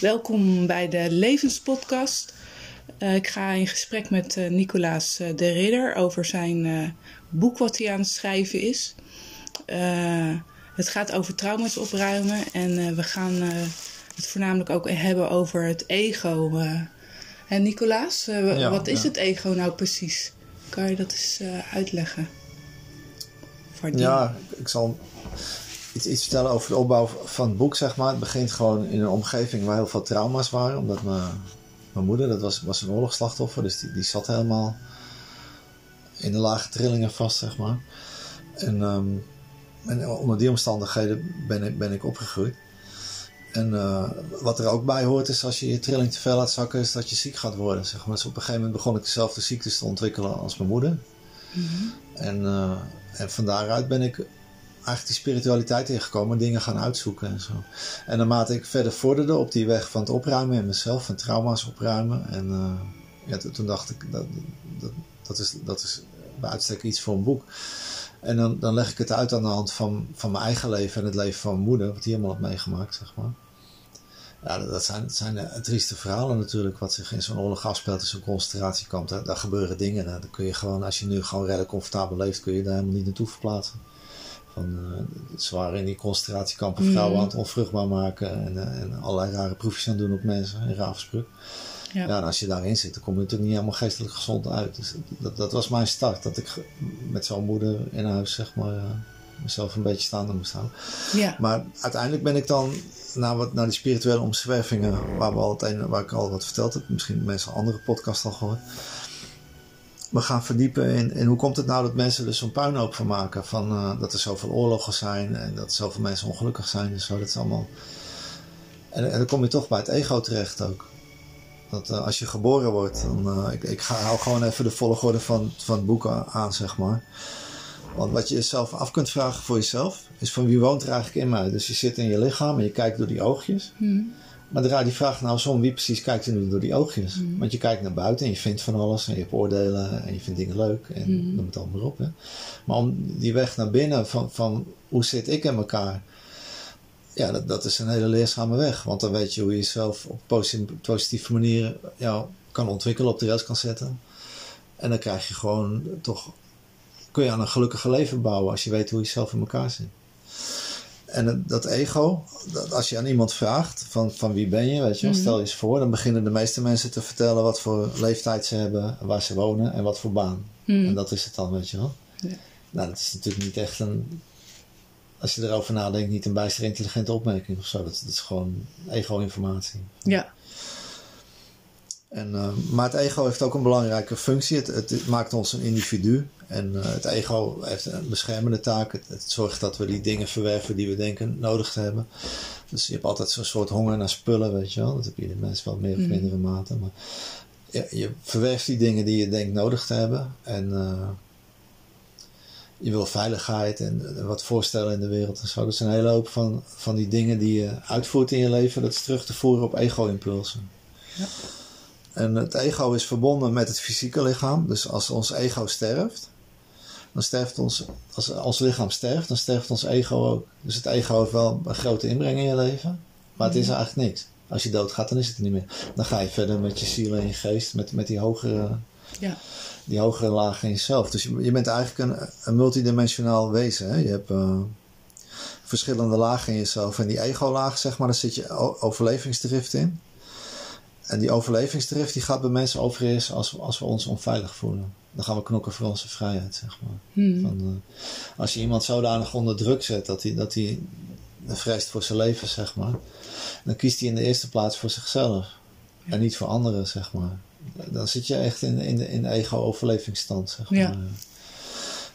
Welkom bij de Levenspodcast. Uh, ik ga in gesprek met uh, Nicolaas de Ridder over zijn boek wat hij aan het schrijven is. het gaat over trauma's opruimen en we gaan het voornamelijk ook hebben over het ego. en Nicolaas, ja, wat is ja. het ego nou precies? Kan je dat eens uitleggen? Ja, ik zal iets, iets vertellen over de opbouw van het boek, zeg maar. Het begint gewoon in een omgeving waar heel veel trauma's waren. Omdat mijn, mijn moeder, dat was, was een oorlogsslachtoffer, dus die, die zat helemaal in de lage trillingen vast, zeg maar. En, um, en onder die omstandigheden ben ik, ben ik opgegroeid. En uh, wat er ook bij hoort is als je je trilling te veel laat zakken, is dat je ziek gaat worden. Zeg maar. Dus op een gegeven moment begon ik dezelfde ziektes te ontwikkelen als mijn moeder. Mm -hmm. En, uh, en van daaruit ben ik eigenlijk die spiritualiteit ingekomen, dingen gaan uitzoeken en zo. En naarmate ik verder vorderde op die weg van het opruimen in mezelf, van trauma's opruimen. En uh, ja, toen dacht ik, dat, dat, dat, is, dat is bij uitstek iets voor een boek. En dan, dan leg ik het uit aan de hand van, van mijn eigen leven en het leven van mijn moeder, wat die helemaal had meegemaakt, zeg maar. Ja, dat zijn, zijn de trieste verhalen natuurlijk, wat zich in zo'n oorlog afspeelt in zo'n concentratiekamp. Daar, daar gebeuren dingen. Daar kun je gewoon, als je nu gewoon redelijk comfortabel leeft, kun je daar helemaal niet naartoe verplaatsen. Van, uh, ze waren in die concentratiekampen vrouwen mm. aan het onvruchtbaar maken en, uh, en allerlei rare proefjes aan doen op mensen in Ravensbrück. Ja. ja, en als je daarin zit, dan kom je natuurlijk niet helemaal geestelijk gezond uit. Dus dat, dat was mijn start, dat ik met zo'n moeder in huis, zeg maar, uh, mezelf een beetje staande moest houden. Ja. Maar uiteindelijk ben ik dan naar, wat, naar die spirituele omzwervingen, waar, we al het een, waar ik al wat verteld heb, misschien mensen andere podcast al gehoord we gaan verdiepen in, hoe komt het nou dat mensen er zo'n puinhoop van maken. Van, uh, dat er zoveel oorlogen zijn en dat zoveel mensen ongelukkig zijn en zo. Dat is allemaal... En, dan kom je toch bij het ego terecht ook. Dat uh, als je geboren wordt, dan... Uh, ik, ik ga, hou gewoon even de volgorde van, van het boek aan, zeg maar. Want wat je jezelf af kunt vragen voor jezelf, is van wie woont er eigenlijk in mij? Dus je zit in je lichaam en je kijkt door die oogjes. Hmm. Maar draai die vraag nou zo wie precies kijkt er nu door die oogjes? Mm. Want je kijkt naar buiten en je vindt van alles en je hebt oordelen en je vindt dingen leuk en mm. noem het allemaal op. Hè. Maar om die weg naar binnen van, van hoe zit ik in elkaar? Ja, dat, dat is een hele leerzame weg. Want dan weet je hoe je jezelf op positieve, positieve manier ja, kan ontwikkelen, op de rails kan zetten. En dan krijg je gewoon toch, kun je aan een gelukkige leven bouwen als je weet hoe je zelf in elkaar zit. En dat ego, dat als je aan iemand vraagt van, van wie ben je, weet je, mm stel je eens voor, dan beginnen de meeste mensen te vertellen wat voor leeftijd ze hebben, waar ze wonen en wat voor baan. Mhm. En dat is het dan, weet je wel. Ja. Nou, dat is natuurlijk niet echt een, als je erover nadenkt, niet een bijster intelligente opmerking of zo. Dat, dat is gewoon ego-informatie. Ja. En, uh, maar het ego heeft ook een belangrijke functie. Het, het, maakt ons een individu. En uh, het ego heeft een beschermende taak. Het, het, zorgt dat we die dingen verwerven die we denken nodig te hebben. Dus je hebt altijd zo'n soort honger naar spullen, weet je wel. Dat heb je de mensen wel meer of mhm. mindere mate. Maar je, je verwerft die dingen die je denkt nodig te hebben. En uh, je wil veiligheid en, wat voorstellen in de wereld en zo. Dus een hele hoop van, van die dingen die je uitvoert in je leven, dat is terug te voeren op ego-impulsen. Ja. En het ego is verbonden met het fysieke lichaam. Dus als ons ego sterft, dan sterft ons, als ons lichaam sterft, dan sterft ons ego ook. Dus het ego heeft wel een grote inbreng in je leven, maar het is mhm. eigenlijk niks. Als je doodgaat, dan is het er niet meer. Dan ga je verder met je ziel en je geest, met, met die hogere, ja. die hogere lagen in jezelf. Dus je, je bent eigenlijk een, een multidimensionaal wezen. Hè? Je hebt uh, verschillende lagen in jezelf. En die ego-laag, zeg maar, daar zit je overlevingsdrift in. En die overlevingsdrift die gaat bij mensen overheersen als, als we ons onveilig voelen. Dan gaan we knokken voor onze vrijheid, zeg maar. Hmm. Van, uh, als je iemand zodanig onder druk zet dat hij, dat hij vreest voor zijn leven, zeg maar. Dan kiest hij in de eerste plaats voor zichzelf. En niet voor anderen, zeg maar. Dan zit je echt in, in de, in ego-overlevingsstand, zeg maar. Ja.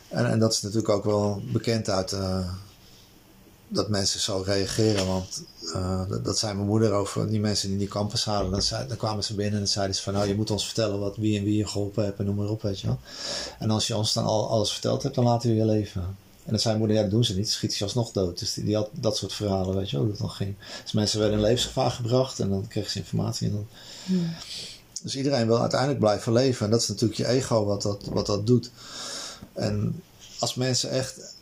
En, en dat is natuurlijk ook wel bekend uit... Uh, dat mensen zo reageren. Want uh, dat, zei mijn moeder over die mensen die die campus hadden. Dan, zei, dan kwamen ze binnen en zeiden ze van nou je moet ons vertellen wat wie en wie je geholpen hebt en noem maar op weet je wel. En als je ons dan al alles verteld hebt, dan laten we je leven. En dan zei mijn moeder, ja dat doen ze niet, schiet je alsnog dood. Dus die, die, had dat soort verhalen, weet je wel, dat dan ging. Dus mensen werden in levensgevaar gebracht en dan kregen ze informatie. En dan... Hmm. Dus iedereen wil uiteindelijk blijven leven. En dat is natuurlijk je ego wat dat, wat dat doet. En als mensen echt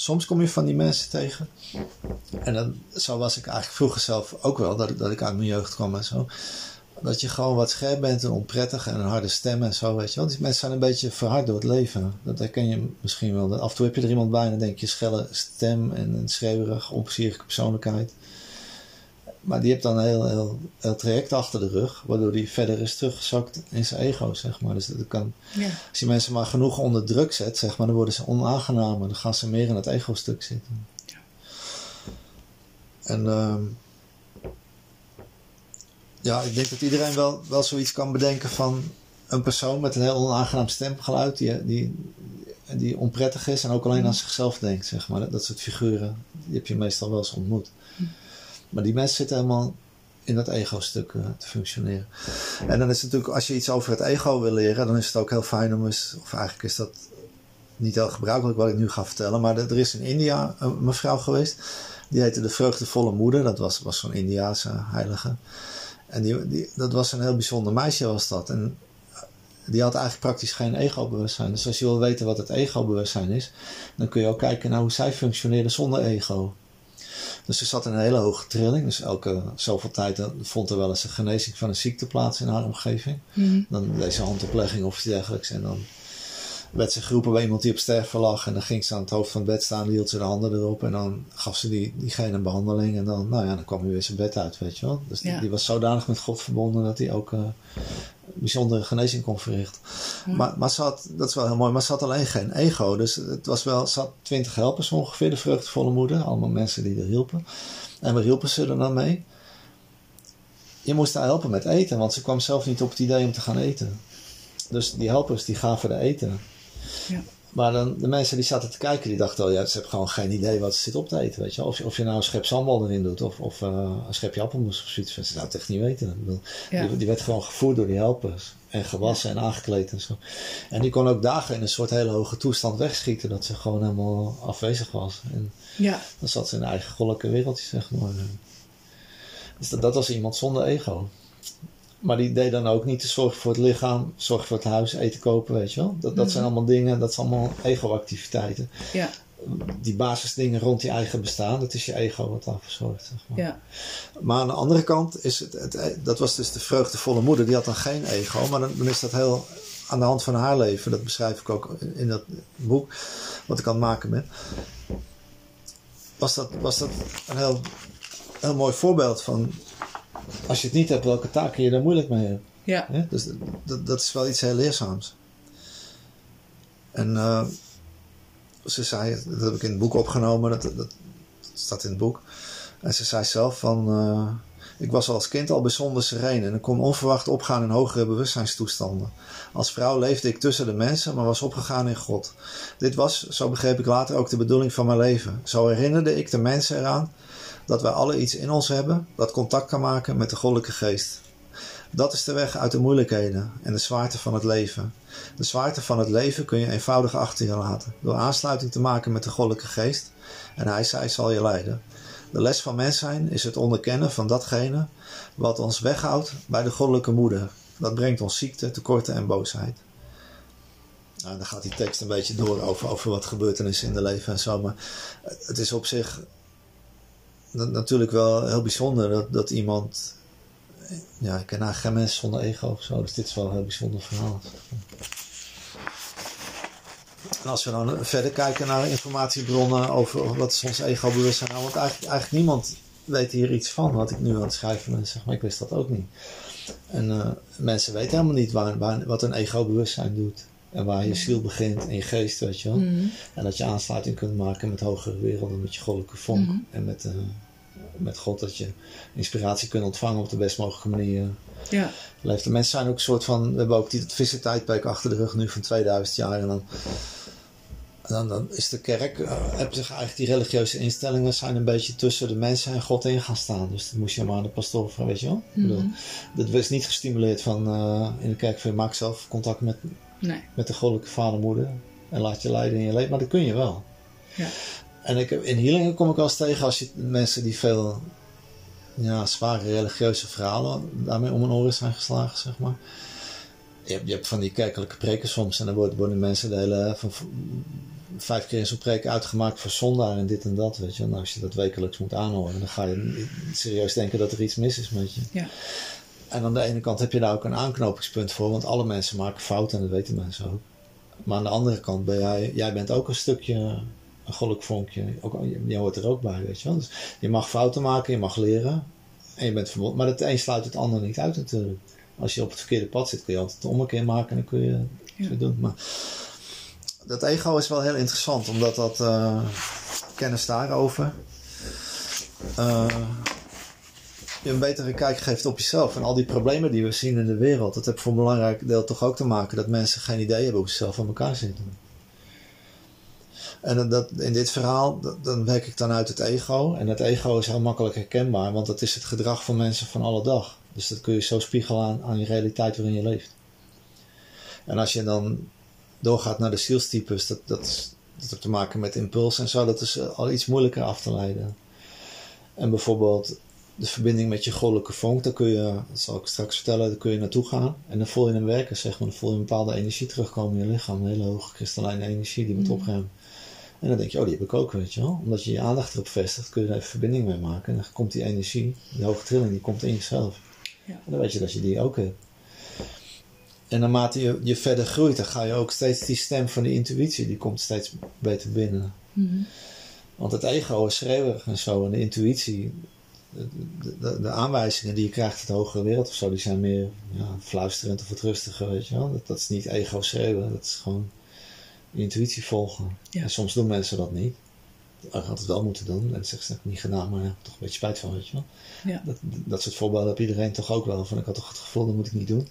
soms kom je van die mensen tegen. En dan, zo was ik eigenlijk vroeger zelf ook wel, dat, dat ik uit mijn jeugd kwam en zo. Dat je gewoon wat scherp bent en onprettig en een harde stem en zo, weet je wel. Die mensen zijn een beetje verhard door het leven. Dat herken je misschien wel. Af en toe heb je er iemand bij en dan denk je schelle stem en een schreeuwerig, onplezierige persoonlijkheid. Maar die heeft dan een heel, heel, heel traject achter de rug, waardoor die verder is teruggezakt in zijn ego, zeg maar. Dus dat kan, Ja. als je mensen maar genoeg onder druk zet, zeg maar, dan worden ze onaangenamer. Dan gaan ze meer in het ego-stuk zitten. En ehm, ja, ik denk dat iedereen wel, wel zoiets kan bedenken van een persoon met een heel onaangenaam stemgeluid, die, die, die onprettig is en ook alleen aan zichzelf denkt, zeg maar. Dat, dat soort figuren, die heb je meestal wel eens ontmoet. Maar die mensen zitten helemaal in dat ego-stuk eh, te functioneren. En dan is het natuurlijk, als je iets over het ego wil leren, dan is het ook heel fijn om eens, of eigenlijk is dat niet heel gebruikelijk wat ik nu ga vertellen, maar er is in India een mevrouw geweest, die heette de vreugdevolle moeder, dat was, was zo'n Indiaanse heilige. En die, die, dat was een heel bijzonder meisje was dat. En die had eigenlijk praktisch geen ego-bewustzijn. Dus als je wil weten wat het ego-bewustzijn is, dan kun je ook kijken naar hoe zij functioneerde zonder ego. Dus ze zat in een hele hoge trilling. Dus elke zoveel tijd vond er wel eens een genezing van een ziekte plaats in haar omgeving. Mhm. Dan deed ze handoplegging of iets dergelijks. En dan werd ze geroepen bij iemand die op sterven lag. En dan ging ze aan het hoofd van het bed staan, hield ze de handen erop. En dan gaf ze die, diegene een behandeling. En dan, nou ja, dan kwam hij weer zijn bed uit, weet je wel. Dus die, Ja. die was zodanig met God verbonden dat hij ook eh, bijzondere genezing kon verrichten. Maar, maar ze had, dat is wel heel mooi, maar ze had alleen geen ego. Dus het was wel, ze had twintig helpers ongeveer, de vreugdevolle moeder. Allemaal mensen die er hielpen. En waar hielpen ze er dan mee? Je moest haar helpen met eten, want ze kwam zelf niet op het idee om te gaan eten. Dus die helpers die gaven de eten. Ja. Maar dan, de mensen die zaten te kijken, die dachten al, ja, ze hebben gewoon geen idee wat ze zit op te eten, weet je. Of, je- of je nou een schep sambal erin doet, of, of eh, een schepje appelmoes of zoiets. Ze zouden het echt niet weten. Ik bedoel, Ja. die, die werd gewoon gevoerd door die helpers. En gewassen en aangekleed en zo. En die kon ook dagen in een soort hele hoge toestand wegschieten, dat ze gewoon helemaal afwezig was. En Ja. dan zat ze in een eigen goddelijke wereldje, zeg maar. Dus dat, dat was iemand zonder ego. Maar die deed dan ook niet de zorg voor het lichaam, zorg voor het huis, eten kopen, weet je wel. Dat, dat zijn allemaal dingen, dat zijn allemaal ego-activiteiten. Ja. Die basisdingen rond je eigen bestaan, dat is je ego wat daarvoor zorgt. Zeg maar. Ja. Maar aan de andere kant is het, het, dat was dus de vreugdevolle moeder, die had dan geen ego, maar dan, dan is dat heel aan de hand van haar leven, dat beschrijf ik ook in, in dat boek wat ik aan het maken ben, was dat, was dat een heel, heel mooi voorbeeld van als je het niet hebt, welke taken je daar moeilijk mee hebt. Ja. Dus dat, dat is wel iets heel leerzaams. En eh, ze zei, dat heb ik in het boek opgenomen, dat, dat, dat staat in het boek. En ze zei zelf van, eh, ik was als kind al bijzonder sereen en ik kon onverwacht opgaan in hogere bewustzijnstoestanden. Als vrouw leefde ik tussen de mensen, maar was opgegaan in God. Dit was, zo begreep ik later, ook de bedoeling van mijn leven. Zo herinnerde ik de mensen eraan dat wij alle iets in ons hebben dat contact kan maken met de goddelijke geest. Dat is de weg uit de moeilijkheden en de zwaarte van het leven. De zwaarte van het leven kun je eenvoudig achter je laten, door aansluiting te maken met de goddelijke geest. En hij, zij zal je leiden. De les van mens zijn is het onderkennen van datgene wat ons weghoudt bij de goddelijke moeder. Dat brengt ons ziekte, tekorten en boosheid. Nou, dan gaat die tekst een beetje door over, over wat gebeurtenissen in de leven en zo. Maar het is op zich natuurlijk wel heel bijzonder dat, dat iemand. Ja, ik ken eigenlijk geen mens zonder ego of zo, dus dit is wel een heel bijzonder verhaal. En als we dan verder kijken naar informatiebronnen over wat is ons ego-bewustzijn nou, want eigenlijk, eigenlijk niemand weet hier iets van wat ik nu aan het schrijven ben, zeg maar. Ik wist dat ook niet. En eh, mensen weten helemaal niet waar, wat een ego-bewustzijn doet. En waar je ziel begint en je geest, weet je wel. Mhm. En dat je aansluiting kunt maken met hogere werelden, met je goddelijke vonk. Mhm. En met, eh, met God dat je inspiratie kunt ontvangen op de best mogelijke manier. Ja. Leeft. De mensen zijn ook een soort van, we hebben ook die vissertijdperk achter de rug nu van 2000 jaar. En dan, dan, dan is de kerk, heb zich eigenlijk die religieuze instellingen zijn een beetje tussen de mensen en God in gaan staan. Dus dat moest je maar aan de pastoor vragen, weet je wel. Ik bedoel, dat was niet gestimuleerd van eh, in de kerk van maak zelf contact met, Nee. met de goddelijke vader moeder. En laat je leiden in je leven. Maar dat kun je wel. Ja. En ik, heb- in healingen kom ik wel eens tegen als je mensen die veel ja, zware religieuze verhalen daarmee om hun oren zijn geslagen, zeg maar. Je hebt, je hebt van die kerkelijke preken soms en dan worden, worden mensen de hele, van, vijf keer in zo'n preek uitgemaakt voor zondaar en dit en dat, weet je. Nou, als je dat wekelijks moet aanhoren, dan ga je serieus denken dat er iets mis is met je. Ja. En aan de ene kant heb je daar ook een aanknopingspunt voor, want alle mensen maken fouten en dat weten mensen ook. Maar aan de andere kant ben jij, jij bent ook een stukje, een goddelijk vonkje, ook, je hoort er ook bij, weet je wel. Dus je mag fouten maken, je mag leren en je bent verbonden. Maar het een sluit het ander niet uit natuurlijk. Als je op het verkeerde pad zit, kun je altijd de ommekeer maken en dan kun je het doen. Maar dat ego is wel heel interessant, omdat dat uh, kennis daarover uh, je een betere kijk geeft op jezelf. En al die problemen die we zien in de wereld, dat heeft voor een belangrijk deel toch ook te maken dat mensen geen idee hebben hoe ze zelf aan elkaar zitten. En dat, in dit verhaal, dan werk ik dan uit het ego. En het ego is heel makkelijk herkenbaar, want dat is het gedrag van mensen van alle dag. Dus dat kun je zo spiegelen aan, aan je realiteit waarin je leeft. En als je dan doorgaat naar de zielstypes, dat, dat, dat heeft te maken met impuls en zo, dat is al iets moeilijker af te leiden. En bijvoorbeeld de verbinding met je goddelijke vonk, daar kun je, dat zal ik straks vertellen, daar kun je naartoe gaan. En dan voel je hem werken, zeg maar. Dan voel je een bepaalde energie terugkomen in je lichaam. Een hele hoge kristallijne energie die moet mm. En dan denk je, oh, die heb ik ook, weet je wel. Omdat je je aandacht erop vestigt, kun je daar even verbinding mee maken. En dan komt die energie, die hoge trilling, die komt in jezelf. Ja. En dan weet je dat je die ook hebt. En naarmate je, je verder groeit, dan ga je ook steeds die stem van die intuïtie, die komt steeds beter binnen. Mm Want het ego is schreeuwerig en zo. En de intuïtie, de, de, aanwijzingen die je krijgt uit de hogere wereld of zo, die zijn meer ja, fluisterend of rustiger, weet je wel. Dat, dat is niet ego schreeuwen, dat is gewoon intuïtie volgen. En soms doen mensen dat niet. Dat had het wel moeten doen. En zeggen ze, ik niet gedaan, maar ja, toch een beetje spijt van, weet je wel. Ja. Dat, dat soort voorbeelden heb iedereen toch ook wel. Van ik had toch het gevoel, dat moet ik niet doen.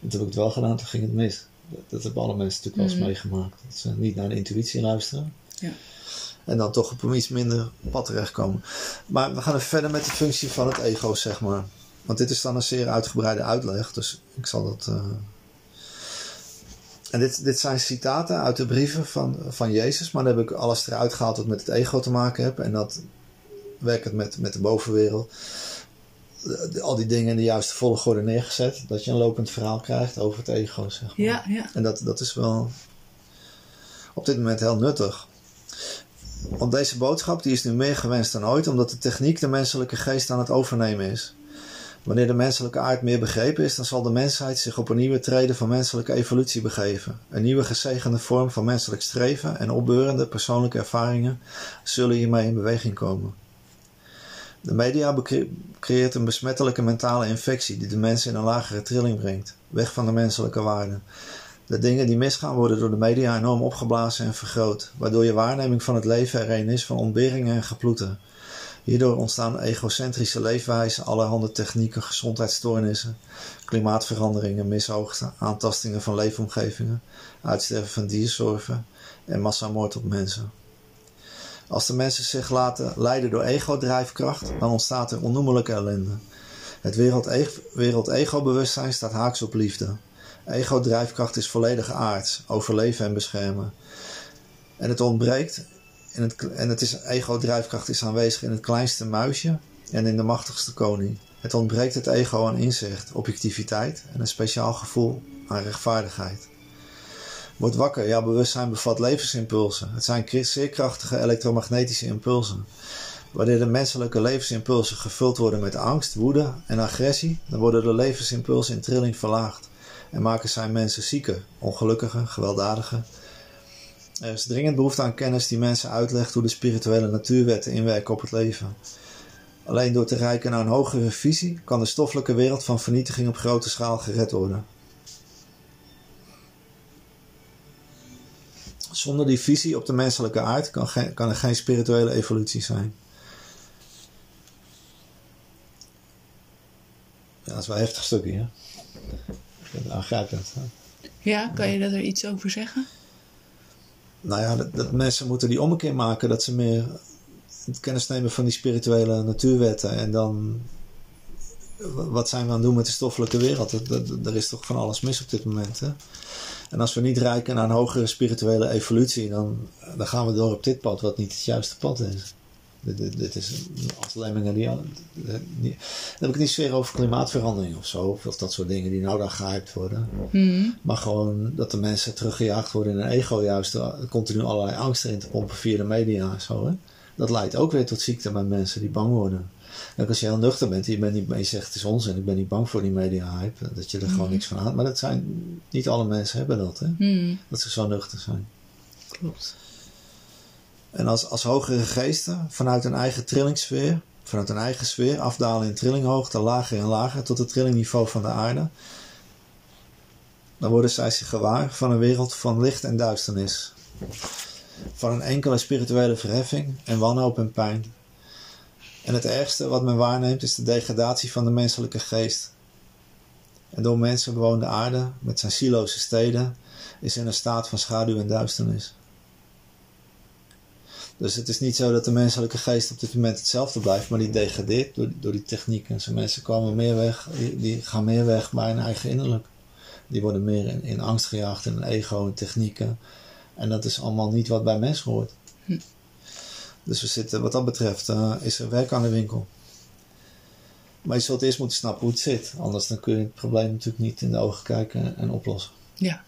En toen heb ik het wel gedaan, toen ging het mis. Dat, dat hebben alle mensen natuurlijk wel eens mhm. meegemaakt. Dat ze niet naar de intuïtie luisteren. Ja. En dan toch op een iets minder pad terechtkomen. Maar we gaan even verder met de functie van het ego, zeg maar. Want dit is dan een zeer uitgebreide uitleg. Dus ik zal dat... Uh... En dit, dit zijn citaten uit de brieven van, van Jezus. Maar dan heb ik alles eruit gehaald wat met het ego te maken heeft. En dat werkt met, met de bovenwereld. Al die dingen in de juiste volgorde neergezet. Dat je een lopend verhaal krijgt over het ego, zeg maar. Ja, ja. En dat, dat is wel op dit moment heel nuttig. Want deze boodschap die is nu meer gewenst dan ooit, omdat de techniek de menselijke geest aan het overnemen is. Wanneer de menselijke aard meer begrepen is, dan zal de mensheid zich op een nieuwe treden van menselijke evolutie begeven. Een nieuwe gezegende vorm van menselijk streven en opbeurende persoonlijke ervaringen zullen hiermee in beweging komen. De media creëert een besmettelijke mentale infectie die de mensen in een lagere trilling brengt, weg van de menselijke waarden. De dingen die misgaan worden door de media enorm opgeblazen en vergroot, waardoor je waarneming van het leven er een is van ontberingen en geploeten. Hierdoor ontstaan egocentrische leefwijzen, allerhande technieken, gezondheidsstoornissen, klimaatveranderingen, misoogsten, aantastingen van leefomgevingen, uitsterven van diersoorten en massamoord op mensen. Als de mensen zich laten leiden door ego-drijfkracht, dan ontstaat er onnoemelijke ellende. Het wereld-ego-bewustzijn staat haaks op liefde. Ego-drijfkracht is volledig aards, overleven en beschermen. En het ontbreekt, in het, en het is, ego-drijfkracht is aanwezig in het kleinste muisje en in de machtigste koning. Het ontbreekt het ego aan inzicht, objectiviteit en een speciaal gevoel aan rechtvaardigheid. Word wakker, jouw bewustzijn bevat levensimpulsen. Het zijn zeer krachtige elektromagnetische impulsen. Wanneer de menselijke levensimpulsen gevuld worden met angst, woede en agressie, dan worden de levensimpulsen in trilling verlaagd en maken zijn mensen zieker, ongelukkiger, gewelddadiger. Er is dringend behoefte aan kennis die mensen uitlegt hoe de spirituele natuurwetten inwerken op het leven. Alleen door te reiken naar een hogere visie kan de stoffelijke wereld van vernietiging op grote schaal gered worden. Zonder die visie op de menselijke aard kan, kan er geen spirituele evolutie zijn. Ja, dat is wel een heftig stukje, hè? Aangrijpend. Ja, kan je er iets over zeggen? Nou ja, dat, dat, mensen moeten die ommekeer maken. Dat ze meer kennis nemen van die spirituele natuurwetten. En dan, wat zijn we aan het doen met de stoffelijke wereld? Er is toch van alles mis op dit moment. Hè? En als we niet reiken naar een hogere spirituele evolutie, dan, dan gaan we door op dit pad, wat niet het juiste pad is. Dit, dit, is als lemmingen die, die, Dan heb ik het niet zozeer over klimaatverandering of zo, of dat soort dingen die nou dan gehyped worden. Hmm. Maar gewoon dat de mensen teruggejaagd worden in een ego, juist continu allerlei angst erin te pompen via de media en zo. Hè? Dat leidt ook weer tot ziekte bij mensen die bang worden. En als je heel nuchter bent, je, bent niet, je zegt het is onzin, ik ben niet bang voor die media-hype, dat je er gewoon niks van aan. Maar dat zijn, niet alle mensen hebben dat, hè? Hmm. dat ze zo nuchter zijn. Klopt. En als, als hogere geesten vanuit een eigen trillingssfeer, vanuit een eigen sfeer, afdalen in trillinghoogte, lager en lager tot het trillingniveau van de aarde, dan worden zij zich gewaar van een wereld van licht en duisternis. Van een enkele spirituele verheffing en wanhoop en pijn. En het ergste wat men waarneemt is de degradatie van de menselijke geest. En door mensen bewoonde aarde, met zijn siloze steden, is in een staat van schaduw en duisternis. Dus het is niet zo dat de menselijke geest op dit moment hetzelfde blijft, maar die degradeert door, door die techniek. En zo mensen komen meer weg, die, die, gaan meer weg bij hun eigen innerlijk. Die worden meer in, in angst gejaagd in ego en technieken. En dat is allemaal niet wat bij mensen hoort. Hm. Dus we zitten, wat dat betreft, uh, is er werk aan de winkel. Maar je zult eerst moeten snappen hoe het zit. Anders dan kun je het probleem natuurlijk niet in de ogen kijken en oplossen. Ja.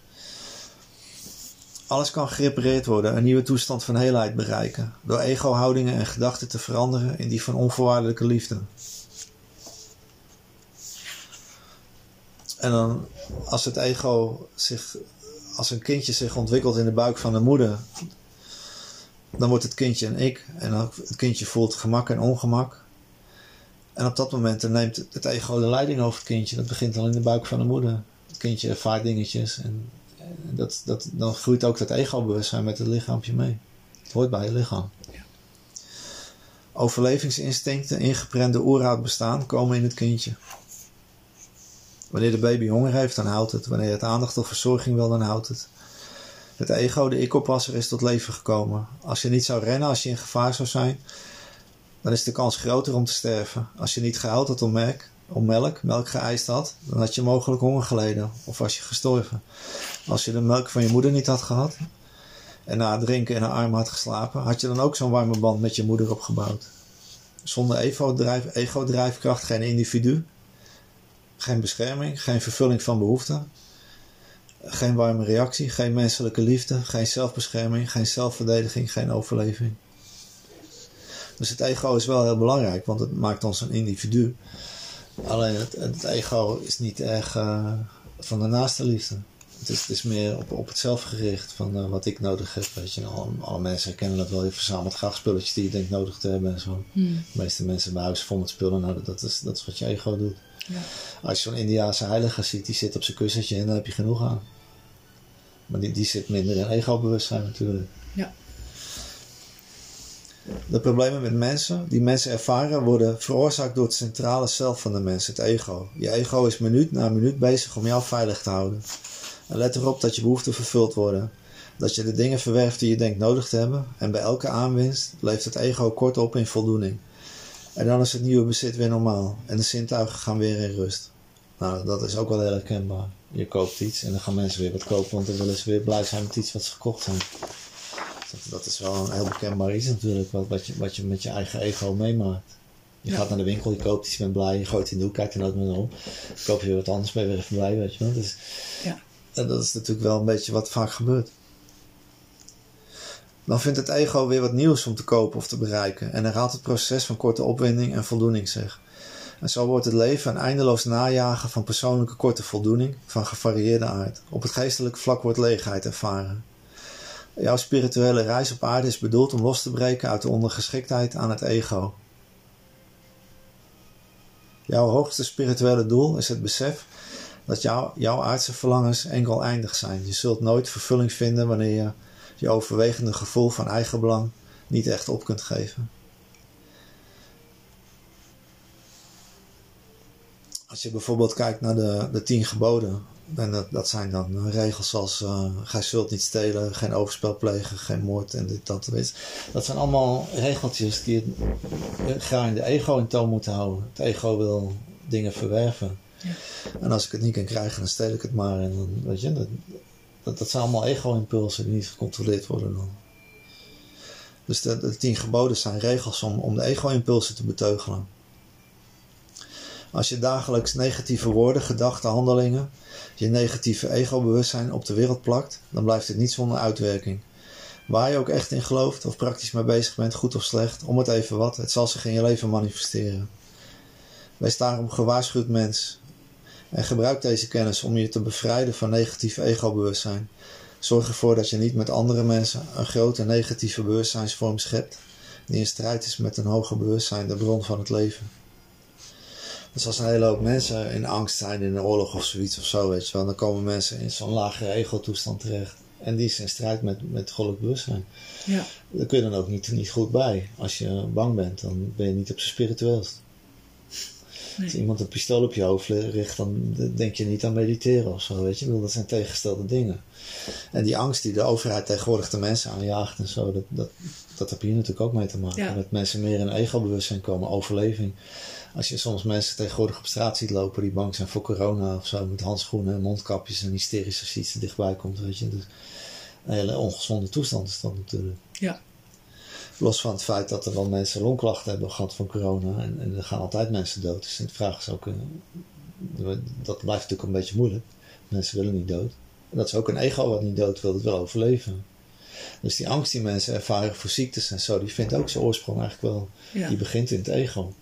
Alles kan gerepareerd worden, een nieuwe toestand van heelheid bereiken, door ego-houdingen en gedachten te veranderen in die van onvoorwaardelijke liefde. En dan, als het ego zich, als een kindje zich ontwikkelt in de buik van de moeder, dan wordt het kindje een ik en het kindje voelt gemak en ongemak. En op dat moment neemt het ego de leiding over het kindje. Dat begint al in de buik van de moeder. Het kindje ervaart dingetjes en dat, dat, dan groeit ook dat ego-bewustzijn met het lichaampje mee. Het hoort bij je lichaam. Ja. Overlevingsinstincten, ingeprente oerhoud bestaan, komen in het kindje. Wanneer de baby honger heeft, dan houdt het. Wanneer het aandacht of verzorging wil, dan houdt het. Het ego, de ik-oppasser, is tot leven gekomen. Als je niet zou rennen als je in gevaar zou zijn, dan is de kans groter om te sterven. Als je niet gehuild had om melk, om melk, melk geëist had, dan had je mogelijk honger geleden of was je gestorven. Als je de melk van je moeder niet had gehad en na het drinken in haar armen had geslapen, had je dan ook zo'n warme band met je moeder opgebouwd. Zonder ego-drijfkracht geen individu, geen bescherming, geen vervulling van behoeften, geen warme reactie, geen menselijke liefde, geen zelfbescherming, geen zelfverdediging, geen overleving. Dus het ego is wel heel belangrijk, want het maakt ons een individu. Alleen het, het ego is niet erg uh, van de naaste liefde. Het is, het is meer op, op het zelf gericht van uh, wat ik nodig heb. Weet je, alle, alle mensen herkennen dat wel. Je verzamelt graag spulletjes die je denkt nodig te hebben en zo. Hmm. De meeste mensen bij huis vol met spullen. Nou, dat, is, dat is wat je ego doet. Ja. Als je zo'n Indiaanse heilige ziet, die zit op zijn kussentje en dan heb je genoeg aan. Maar die, die zit minder in ego-bewustzijn natuurlijk. De problemen met mensen, die mensen ervaren, worden veroorzaakt door het centrale zelf van de mens, het ego. Je ego is minuut na minuut bezig om jou veilig te houden. En let erop dat je behoeften vervuld worden. Dat je de dingen verwerft die je denkt nodig te hebben. En bij elke aanwinst leeft het ego kort op in voldoening. En dan is het nieuwe bezit weer normaal. En de zintuigen gaan weer in rust. Nou, dat is ook wel heel herkenbaar. Je koopt iets en dan gaan mensen weer wat kopen, want dan willen ze weer blij zijn met iets wat ze gekocht hebben. Dat, is wel een heel bekendbaar iets natuurlijk, wat, wat, je, wat je met je eigen ego meemaakt. Je Ja. gaat naar de winkel, je koopt iets, je bent blij, je gooit in de hoek, kijkt er nooit meer om. Dan koop je weer wat anders, ben je weer even blij, weet je wel. Dus, Ja. en dat is natuurlijk wel een beetje wat vaak gebeurt. Dan vindt het ego weer wat nieuws om te kopen of te bereiken en herhaalt het proces van korte opwinding en voldoening zich. En zo wordt het leven een eindeloos najagen van persoonlijke korte voldoening van gevarieerde aard. Op het geestelijke vlak wordt leegheid ervaren. Jouw spirituele reis op aarde is bedoeld om los te breken uit de ondergeschiktheid aan het ego. Jouw hoogste spirituele doel is het besef dat jouw, jouw aardse verlangens enkel eindig zijn. Je zult nooit vervulling vinden wanneer je je overwegende gevoel van eigenbelang niet echt op kunt geven. Als je bijvoorbeeld kijkt naar de, de tien geboden, en dat, dat zijn dan regels als uh, gij zult niet stelen, geen overspel plegen, geen moord en dit, dat, weet. Dat zijn allemaal regeltjes die het in de ego in toon moeten houden. Het ego wil dingen verwerven. Ja. En als ik het niet kan krijgen, dan steel ik het maar. En dan, weet je, dat, dat, dat zijn allemaal ego-impulsen die niet gecontroleerd worden dan. Dus de, de tien geboden zijn regels om, om de ego-impulsen te beteugelen. Als je dagelijks negatieve woorden, gedachten, handelingen, je negatieve ego-bewustzijn op de wereld plakt, dan blijft het niet zonder uitwerking. Waar je ook echt in gelooft of praktisch mee bezig bent, goed of slecht, om het even wat, het zal zich in je leven manifesteren. Wees daarom gewaarschuwd mens en gebruik deze kennis om je te bevrijden van negatief ego-bewustzijn. Zorg ervoor dat je niet met andere mensen een grote negatieve bewustzijnsvorm schept, die in strijd is met een hoger bewustzijn, de bron van het leven. Dus als een hele hoop mensen in angst zijn in een oorlog of zoiets of zo, weet je wel, dan komen mensen in zo'n lagere ego-toestand terecht. En die is in strijd met, met goddelijk bewustzijn. Ja. Daar kun je dan ook niet, niet goed bij. Als je bang bent, dan ben je niet op zijn spiritueelst. Als iemand een pistool op je hoofd richt, dan denk je niet aan mediteren of zo, weet je. Ik bedoel, dat zijn tegengestelde dingen. En die angst die de overheid tegenwoordig de mensen aanjaagt en zo, dat, dat, dat heb je hier natuurlijk ook mee te maken. Ja. Dat mensen meer in ego-bewustzijn komen, overleving. Als je soms mensen tegenwoordig op straat ziet lopen die bang zijn voor corona of zo, met handschoenen en mondkapjes en hysterisch als je iets te dichtbij komt, weet je. Dus een hele ongezonde toestand is dat natuurlijk. Ja. Los van het feit dat er wel mensen longklachten hebben gehad van corona. En, en er gaan altijd mensen dood. Dus de vraag is ook, dat blijft natuurlijk een beetje moeilijk. Mensen willen niet dood. En dat is ook een ego wat niet dood wil, dat wil overleven. Dus die angst die mensen ervaren voor ziektes en zo, die vindt ook zijn oorsprong eigenlijk wel. Ja. Die begint in het ego.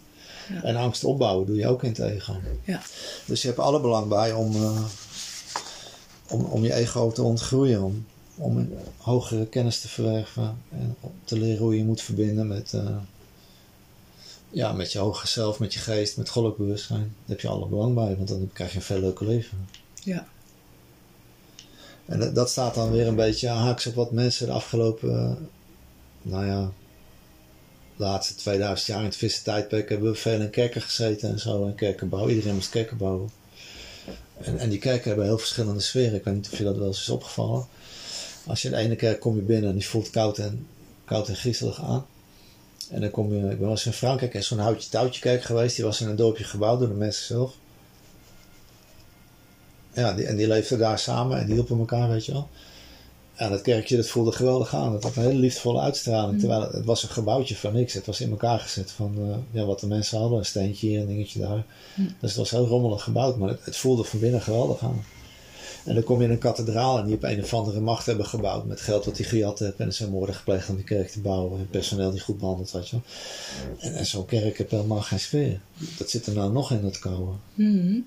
Ja. En angst opbouwen doe je ook in het ego. Ja. Dus je hebt alle belang bij om, eh, om, om je ego te ontgroeien. Om, om een hogere kennis te verwerven. En om te leren hoe je je moet verbinden met, eh, ja, met je hoger zelf, met je geest, met goddelijk bewustzijn. Daar heb je alle belang bij, want dan krijg je een veel leuker leven. Ja. En dat, dat staat dan weer een beetje haaks op wat mensen de afgelopen, eh, nou ja, laatste 2000 jaar in het vissen tijdperk hebben we veel in kerken gezeten en zo. En kerken bouwen. Iedereen moest kerken bouwen. En, en die kerken hebben heel verschillende sferen. Ik weet niet of je dat wel eens is opgevallen. Als je in de ene kerk kom je binnen en die voelt koud en, koud en griezelig aan. En dan kom je, ik ben wel eens in Frankrijk, is zo'n houtje touwtje kerk geweest. Die was in een dorpje gebouwd door de mensen zelf. Ja, die, en die leefden daar samen en die hielpen elkaar, weet je wel. En dat kerkje, dat voelde geweldig aan. Het had een hele liefdevolle uitstraling. Mm. Terwijl het, het was een gebouwtje van niks. Het was in elkaar gezet van eh, ja, wat de mensen hadden. Een steentje hier, een dingetje daar. Mm. Dus het was heel rommelig gebouwd. Maar het, het voelde van binnen geweldig aan. En dan kom je in een kathedraal en die op een of andere macht hebben gebouwd. Met geld wat die gejat heeft. En er zijn moorden gepleegd om die kerk te bouwen. En personeel die goed behandeld, weet je. En, en zo'n kerk heeft helemaal geen sfeer. Dat zit er nou nog in, het koude. Mhm.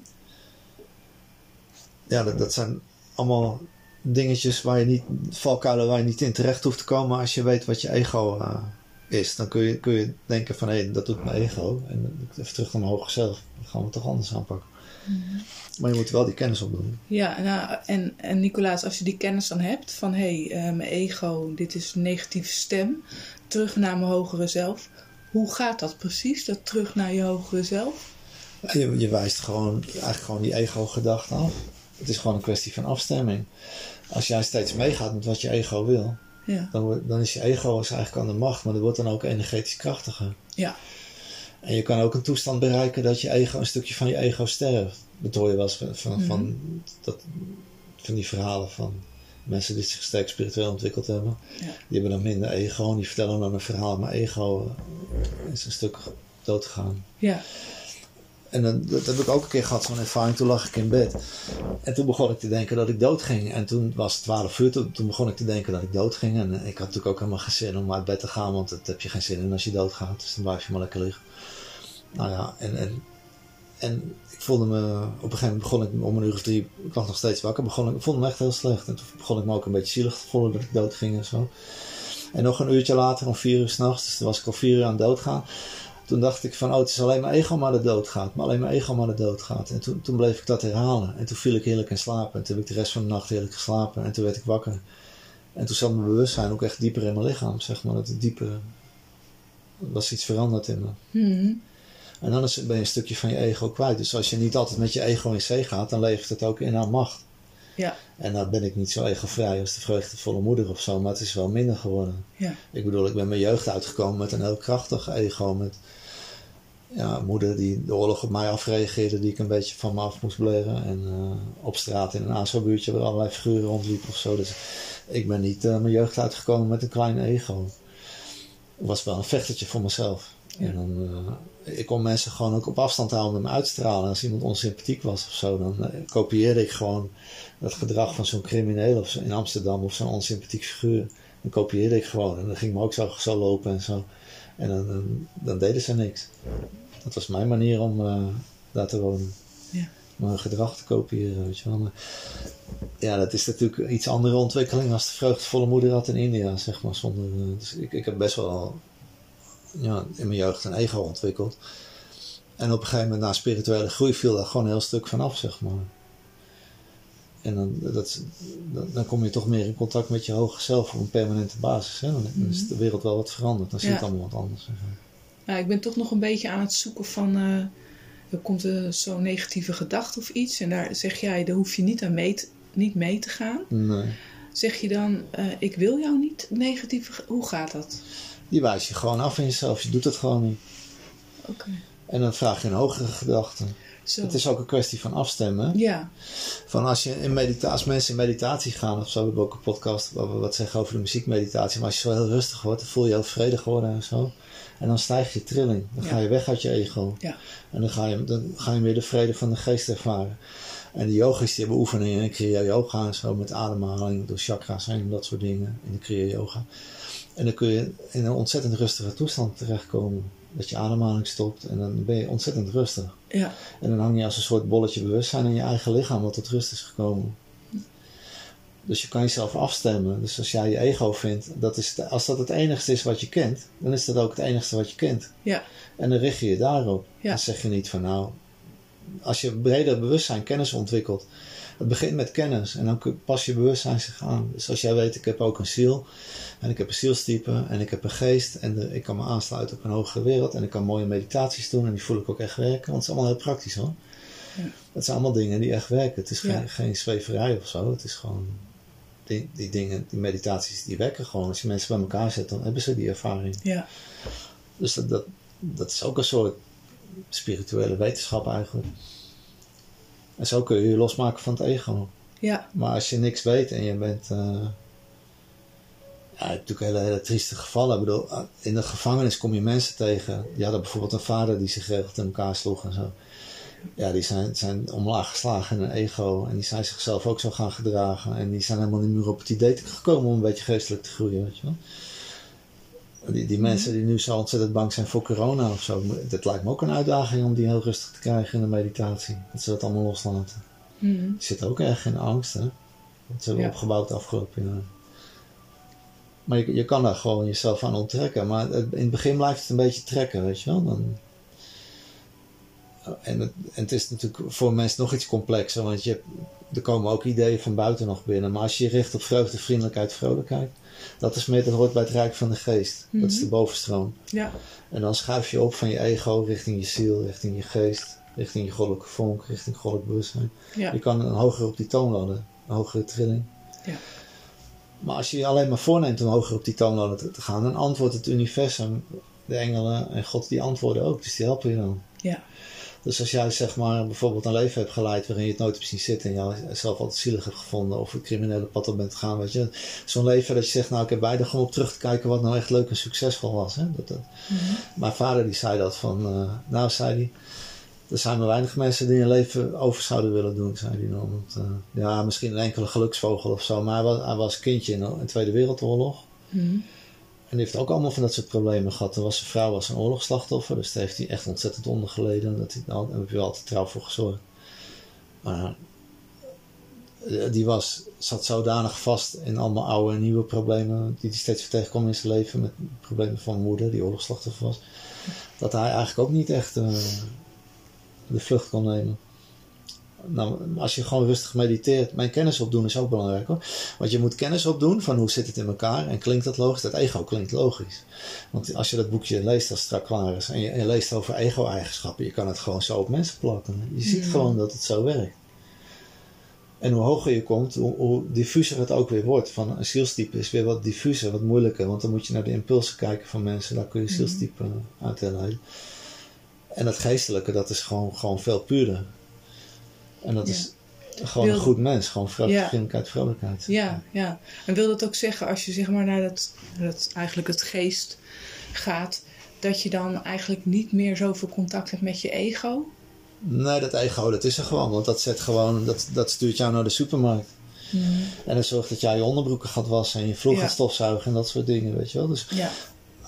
Ja, dat, dat zijn allemaal dingetjes waar je niet, valkuilen waar je niet in terecht hoeft te komen als je weet wat je ego eh, is. Dan kun je, kun je denken van hé, dat doet mijn ego. En even terug naar mijn hoger zelf. Dan gaan we het toch anders aanpakken. Maar je moet wel die kennis opdoen. Ja, nou, en, en Nicolaas, als je die kennis dan hebt van hé, hey, eh, mijn ego, dit is een negatieve stem, terug naar mijn hogere zelf. Hoe gaat dat precies, dat terug naar je hogere zelf? Je, je wijst gewoon, eigenlijk gewoon die ego-gedachte af. Het is gewoon een kwestie van afstemming. Als jij steeds meegaat met wat je ego wil, Ja, dan, dan is je ego is eigenlijk aan de macht, maar dat wordt dan ook energetisch krachtiger. ja, En je kan ook een toestand bereiken dat je ego, een stukje van je ego sterft. Dat hoor je wel eens van, van, Mhm. van, dat, van die verhalen van mensen die zich sterk spiritueel ontwikkeld hebben. Ja. Die hebben dan minder ego en die vertellen dan een verhaal. Maar ego is een stuk dood gegaan. ja, En dan, dat heb ik ook een keer gehad, zo'n ervaring. Toen lag ik in bed. En toen begon ik te denken dat ik dood ging. En toen was het 12 uur. Toen, toen begon ik te denken dat ik dood ging. En ik had natuurlijk ook helemaal geen zin om uit bed te gaan. Want dat heb je geen zin in als je doodgaat. Dus dan blijf je maar lekker liggen. Nou ja, en, en, ik voelde me... Op een gegeven moment begon ik om een uur of drie... Ik lag nog steeds wakker. Begon ik, voelde me echt heel slecht. En toen begon ik me ook een beetje zielig te voelen dat ik dood ging en zo. En nog een uurtje later, om vier uur s'nachts. Dus toen was ik al vier uur aan het doodgaan. Toen dacht ik van, oh, het is alleen mijn ego maar dat doodgaat. Maar alleen mijn ego maar dat doodgaat. En toen, toen bleef ik dat herhalen. En toen viel ik heerlijk in slaap. En toen heb ik de rest van de nacht heerlijk geslapen. En toen werd ik wakker. En toen zat mijn bewustzijn ook echt dieper in mijn lichaam, zeg maar. Dat dieper... Er was iets veranderd in me. Mhm. En dan is, ben je een stukje van je ego kwijt. Dus als je niet altijd met je ego in zee gaat, dan levert het ook in aan macht. ja, En dan ben ik niet zo egovrij als de vreugdevolle moeder of zo, maar het is wel minder geworden. ja, Ik bedoel, ik ben mijn jeugd uitgekomen met een heel krachtig ego. Met ja, moeder die de oorlog op mij afreageerde, die ik een beetje van me af moest bleren. En eh, op straat in een ASO-buurtje waar allerlei figuren rondliepen of zo. Dus ik ben niet eh, mijn jeugd uitgekomen met een klein ego. was wel een vechtertje voor mezelf. En dan, uh, ik kon mensen gewoon ook op afstand houden met me uitstralen. Als iemand onsympathiek was of zo, dan uh, kopieerde ik gewoon dat gedrag van zo'n crimineel of zo in Amsterdam of zo'n onsympathiek figuur. Dan kopieerde ik gewoon. En dan ging me ook zo, zo lopen en zo. En dan, dan, dan deden ze niks. Dat was mijn manier om uh, daar te wonen. Ja. Mijn gedrag te kopiëren, weet je wel. Maar, ja, dat is natuurlijk een iets andere ontwikkeling als de vreugdevolle moeder had in India, zeg maar. Zonder, dus ik, ik heb best wel ja, in mijn jeugd een ego ontwikkeld. En op een gegeven moment na spirituele groei viel daar gewoon een heel stuk van af, zeg maar. En dan, dat, dan kom je toch meer in contact met je hoge zelf op een permanente basis. Hè? Dan is de wereld wel wat veranderd. Dan zie je het allemaal wat anders. Ja, ik ben toch nog een beetje aan het zoeken van... Uh, er komt uh, zo'n negatieve gedachte of iets. En daar zeg jij, daar hoef je niet aan mee te, niet mee te gaan. Nee. Zeg je dan, uh, ik wil jou niet negatieve... Hoe gaat dat? Die wijs je gewoon af in jezelf. Je doet het gewoon niet. Oké. Okay. En dan vraag je een hogere gedachte. Zo. Het is ook een kwestie van afstemmen. Ja. Van als, je in medita als mensen in meditatie gaan, of zo, we hebben ook een podcast waar we wat zeggen over de muziekmeditatie. Maar als je zo heel rustig wordt, dan voel je heel vredig worden en zo. En dan stijgt je trilling. Dan Ja. ga je weg uit je ego. Ja. En dan ga, je, dan ga je weer de vrede van de geest ervaren. En de yogis die hebben oefeningen in Kriya Yoga en zo, met ademhaling, door chakra's en dat soort dingen in de Kriya Yoga. En dan kun je in een ontzettend rustige toestand terechtkomen. Dat je ademhaling stopt en dan ben je ontzettend rustig. Ja. En dan hang je als een soort bolletje bewustzijn in je eigen lichaam wat tot rust is gekomen. Dus je kan jezelf afstemmen. Dus als jij je ego vindt, dat is als dat het enigste is wat je kent, dan is dat ook het enigste wat je kent. Ja. En dan richt je je daarop. Ja. Dan zeg je niet van nou, als je breder bewustzijn, kennis ontwikkelt. Het begint met kennis en dan pas je bewustzijn zich aan. Dus als jij weet, ik heb ook een ziel en ik heb een zielstype en ik heb een geest en de- ik kan me aansluiten op een hogere wereld en ik kan mooie meditaties doen en die voel ik ook echt werken. Want het is allemaal heel praktisch hoor. Ja. Het zijn allemaal dingen die echt werken. Het is geen, geen zweverij of zo. Het is gewoon die, die dingen, die meditaties die werken gewoon. Als je mensen bij elkaar zet, dan hebben ze die ervaring. Ja. Dus dat, dat, dat is ook een soort spirituele wetenschap eigenlijk. En zo kun je je losmaken van het ego. Ja. Maar als je niks weet en je bent. eh ja, natuurlijk hele, hele trieste gevallen. Ik bedoel, in de gevangenis kom je mensen tegen. Die hadden bijvoorbeeld een vader die zich geregeld in elkaar sloeg en zo. Ja, die zijn, zijn omlaag geslagen in een ego. En die zijn zichzelf ook zo gaan gedragen. En die zijn helemaal niet meer op het idee gekomen om een beetje geestelijk te groeien, weet je wel. Die, die mensen die nu zo ontzettend bang zijn voor corona of zo. Dat lijkt me ook een uitdaging om die heel rustig te krijgen in de meditatie. Dat ze dat allemaal loslaten. Mhm. Die zitten ook erg in angst, hè. Dat ze hebben Ja. opgebouwd de afgelopen jaren. Maar je, je kan daar gewoon jezelf aan onttrekken. Maar het- in het begin blijft het een beetje trekken, weet je wel. Dan... En, het, en het is natuurlijk voor mensen nog iets complexer. Want je, er komen ook ideeën van buiten nog binnen. Maar als je je richt op vreugde, vriendelijkheid, vrolijkheid. Dat is meer, dat hoort bij het rijk van de geest. Dat is Mhm. de bovenstroom. Ja. En dan schuif je op van je ego richting je ziel, richting je geest, richting je goddelijke vonk, richting goddelijk bewustzijn. Ja. Je kan een hoger op die toonladder, een hogere trilling. Ja. Maar als je je alleen maar voorneemt om hoger op die toonladder te, te gaan, dan antwoordt het universum, de engelen en God, die antwoorden ook. Dus die helpen je dan. Ja. Dus als jij zeg maar bijvoorbeeld een leven hebt geleid waarin je het nooit hebt zien zitten en jezelf altijd zielig hebt gevonden of een criminele pad op bent gegaan, weet je. Zo'n leven dat je zegt, nou ik heb beide gewoon op terug te kijken wat nou echt leuk en succesvol was. Hè? Dat, dat. Mhm. Mijn vader die zei dat van, eh, nou zei hij, er zijn maar weinig mensen die hun leven over zouden willen doen, zei hij dan. Want, eh, ja, misschien een enkele geluksvogel of zo, maar hij was, hij was kindje in de in de Tweede Wereldoorlog. Mhm. En die heeft ook allemaal van dat soort problemen gehad. Er was zijn vrouw was een oorlogsslachtoffer, dus daar heeft hij echt ontzettend onder geleden. Dat hij, nou, daar heb je altijd trouw voor gezorgd. Maar eh, die was, zat zodanig vast in allemaal oude en nieuwe problemen die hij steeds weer in zijn leven. Met problemen van moeder, die oorlogsslachtoffer was. Dat hij eigenlijk ook niet echt eh, de vlucht kon nemen. Nou, als je gewoon rustig mediteert, mijn kennis opdoen is ook belangrijk hoor. Want je moet kennis opdoen van hoe zit het in elkaar en klinkt dat logisch? Dat ego klinkt logisch. Want als je dat boekje leest als strak klaar is en je, en je leest over ego-eigenschappen, je kan het gewoon zo op mensen plakken. Je ziet Mhm. gewoon dat het zo werkt. En hoe hoger je komt, hoe, hoe diffuser het ook weer wordt. Van een zielstype is weer wat diffuser, wat moeilijker. Want dan moet je naar de impulsen kijken van mensen. Daar kun je zielstype uit herleiden. En dat geestelijke, dat is gewoon, gewoon veel puurder. En dat is gewoon Wil- een goed mens. Gewoon vriendelijkheid, vrolijkheid. Ja, ja. En wil dat ook zeggen als je zeg maar naar dat, dat eigenlijk het geest gaat, dat je dan eigenlijk niet meer zoveel contact hebt met je ego? Nee, dat ego, dat is er gewoon. Want dat, zet gewoon, dat, dat stuurt jou naar de supermarkt. En dat zorgt dat jij je onderbroeken gaat wassen en je vloer gaat stofzuigen en dat soort dingen, weet je wel. Dus, ja.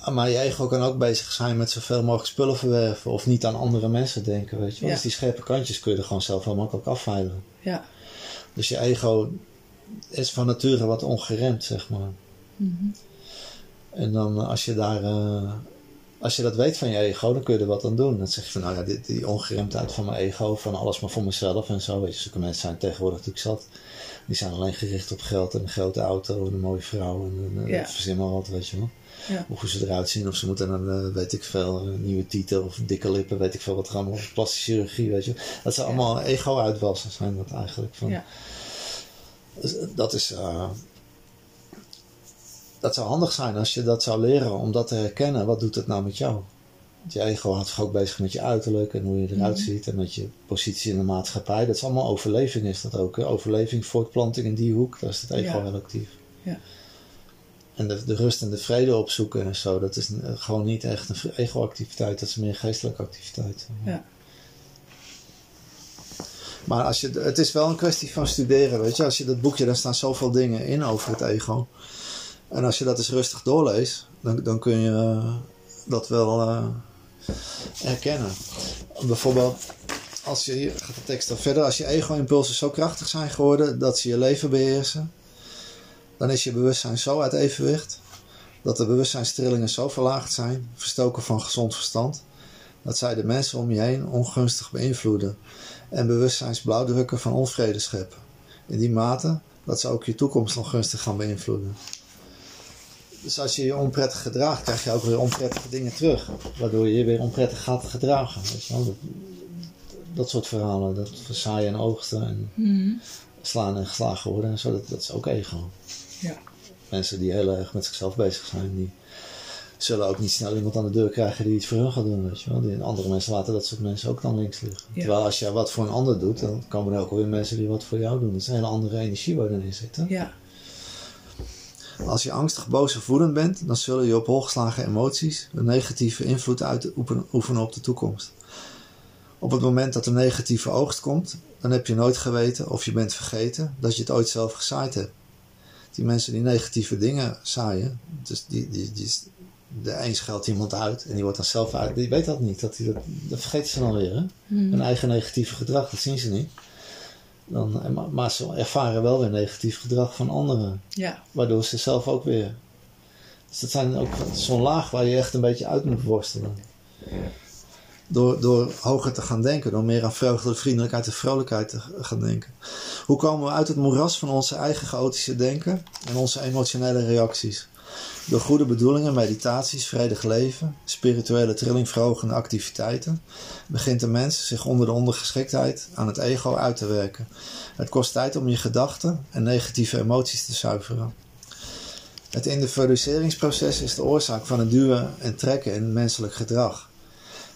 Maar je ego kan ook bezig zijn met zoveel mogelijk spullen verwerven of niet aan andere mensen denken, weet je wel. Dus die scherpe kantjes kun je er gewoon zelf heel makkelijk afveilen. Ja. Dus je ego is van nature wat ongeremd, zeg maar. Mhm. En dan als je daar... Uh, als je dat weet van je ego, dan kun je er wat aan doen. Dan zeg je van, nou ja, die, die ongeremdheid van mijn ego, van alles maar voor mezelf en zo. Weet je, zulke mensen zijn tegenwoordig natuurlijk zat. Die zijn alleen gericht op geld en een grote auto en een mooie vrouw en, en ja. verzin maar wat, weet je wel. Ja. Of hoe ze eruit zien, of ze moeten een, uh, weet ik veel, een nieuwe titel of dikke lippen, weet ik veel wat allemaal, of plastische chirurgie, weet je. Dat zijn allemaal ego-uitwassen, zijn dat eigenlijk. Van. Ja. Dus, dat is, uh, dat zou handig zijn als je dat zou leren om dat te herkennen. Wat doet het nou met jou? Je ego houdt zich ook bezig met je uiterlijk en hoe je eruit Mhm. ziet en met je positie in de maatschappij. Dat is allemaal overleving, is dat ook. Hè? Overleving, voortplanting in die hoek, daar is het ego Ja. heel actief. Ja. En de, de rust en de vrede opzoeken en zo, dat is gewoon niet echt een ego-activiteit, dat is meer geestelijke activiteit. Ja. Maar als je, het is wel een kwestie van studeren, weet je. Als je dat boekje, daar staan zoveel dingen in over het ego. En als je dat eens rustig doorleest, dan, dan kun je uh, dat wel uh, herkennen. Bijvoorbeeld, als je, hier gaat de tekst dan verder, als je ego-impulsen zo krachtig zijn geworden dat ze je leven beheersen, dan is je bewustzijn zo uit evenwicht dat de bewustzijnstrillingen zo verlaagd zijn, verstoken van gezond verstand, dat zij de mensen om je heen ongunstig beïnvloeden en bewustzijnsblauwdrukken van onvrede scheppen. In die mate dat ze ook je toekomst ongunstig gaan beïnvloeden. Dus als je je onprettig gedraagt, krijg je ook weer onprettige dingen terug. Waardoor je je weer onprettig gaat gedragen. Weet je wel? Dat, dat soort verhalen. Dat verzaaien en oogsten en Mhm. slaan en geslagen worden en zo. Dat, dat is ook ego. Ja. Mensen die heel erg met zichzelf bezig zijn, die zullen ook niet snel iemand aan de deur krijgen die iets voor hun gaat doen. Weet je wel. Die, andere mensen laten dat soort mensen ook dan links liggen. Ja. Terwijl als je wat voor een ander doet, dan komen er ook alweer mensen die wat voor jou doen. Dat is een hele andere energie waar erin zit. Hè? Ja. Als je angstig, boos of woedend bent, dan zullen je op holgeslagen emoties een negatieve invloed uitoefenen op de toekomst. Op het moment dat een negatieve oogst komt, dan heb je nooit geweten of je bent vergeten dat je het ooit zelf gezaaid hebt. Die mensen die negatieve dingen zaaien, dus die, die, die, de een iemand uit en die wordt dan zelf uit, die weet dat niet. Dat, die, dat, dat vergeten ze dan weer. Hè? Mhm. Hun eigen negatieve gedrag, dat zien ze niet. Dan, maar, maar ze ervaren wel weer negatief gedrag van anderen. Ja. Waardoor ze zelf ook weer. Dus dat zijn ook zo'n laag waar je echt een beetje uit moet worstelen. Door, door hoger te gaan denken, door meer aan vreugde, vriendelijkheid en vrolijkheid te gaan denken. Hoe komen we uit het moeras van onze eigen chaotische denken en onze emotionele reacties? Door goede bedoelingen, meditaties, vredig leven, spirituele trillingverhogende activiteiten, begint de mens zich onder de ondergeschiktheid aan het ego uit te werken. Het kost tijd om je gedachten en negatieve emoties te zuiveren. Het individualiseringsproces is de oorzaak van het duwen en trekken in menselijk gedrag.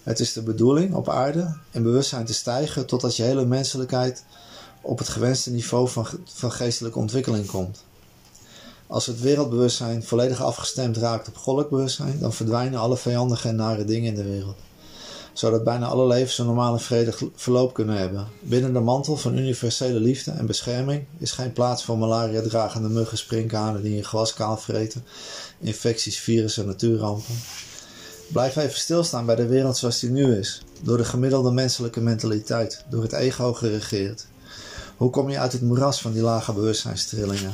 Het is de bedoeling op aarde in bewustzijn te stijgen totdat je hele menselijkheid op het gewenste niveau van, van geestelijke ontwikkeling komt. Als het wereldbewustzijn volledig afgestemd raakt op goddelijk dan verdwijnen alle vijandige en nare dingen in de wereld. Zodat bijna alle levens een normale vredig verloop kunnen hebben. Binnen de mantel van universele liefde en bescherming is geen plaats voor malaria-dragende muggen, sprinkhanen die je gewas kaal vreten, infecties, virussen en natuurrampen. Blijf even stilstaan bij de wereld zoals die nu is, door de gemiddelde menselijke mentaliteit, door het ego geregeerd. Hoe kom je uit het moeras van die lage bewustzijnstrillingen?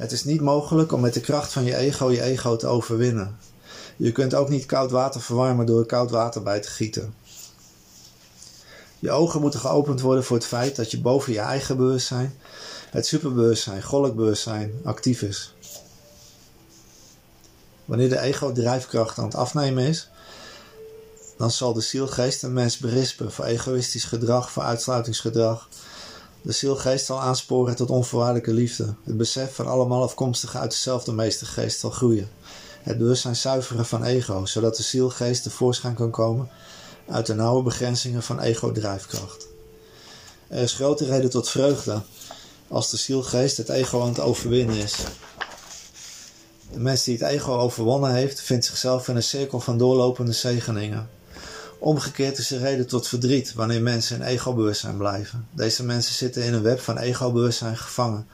Het is niet mogelijk om met de kracht van je ego je ego te overwinnen. Je kunt ook niet koud water verwarmen door er koud water bij te gieten. Je ogen moeten geopend worden voor het feit dat je boven je eigen bewustzijn, het superbewustzijn, goddelijk bewustzijn, actief is. Wanneer de ego-drijfkracht aan het afnemen is, dan zal de zielgeest een mens berispen voor egoïstisch gedrag, voor uitsluitingsgedrag. De zielgeest zal aansporen tot onvoorwaardelijke liefde. Het besef van allemaal afkomstig uit dezelfde meestergeest zal groeien. Het bewustzijn zuiveren van ego, zodat de zielgeest tevoorschijn kan komen uit de nauwe begrenzingen van ego-drijfkracht. Er is grote reden tot vreugde als de zielgeest het ego aan het overwinnen is. De mens die het ego overwonnen heeft, vindt zichzelf in een cirkel van doorlopende zegeningen. Omgekeerd is de reden tot verdriet wanneer mensen in ego-bewustzijn blijven. Deze mensen zitten in een web van ego-bewustzijn gevangen.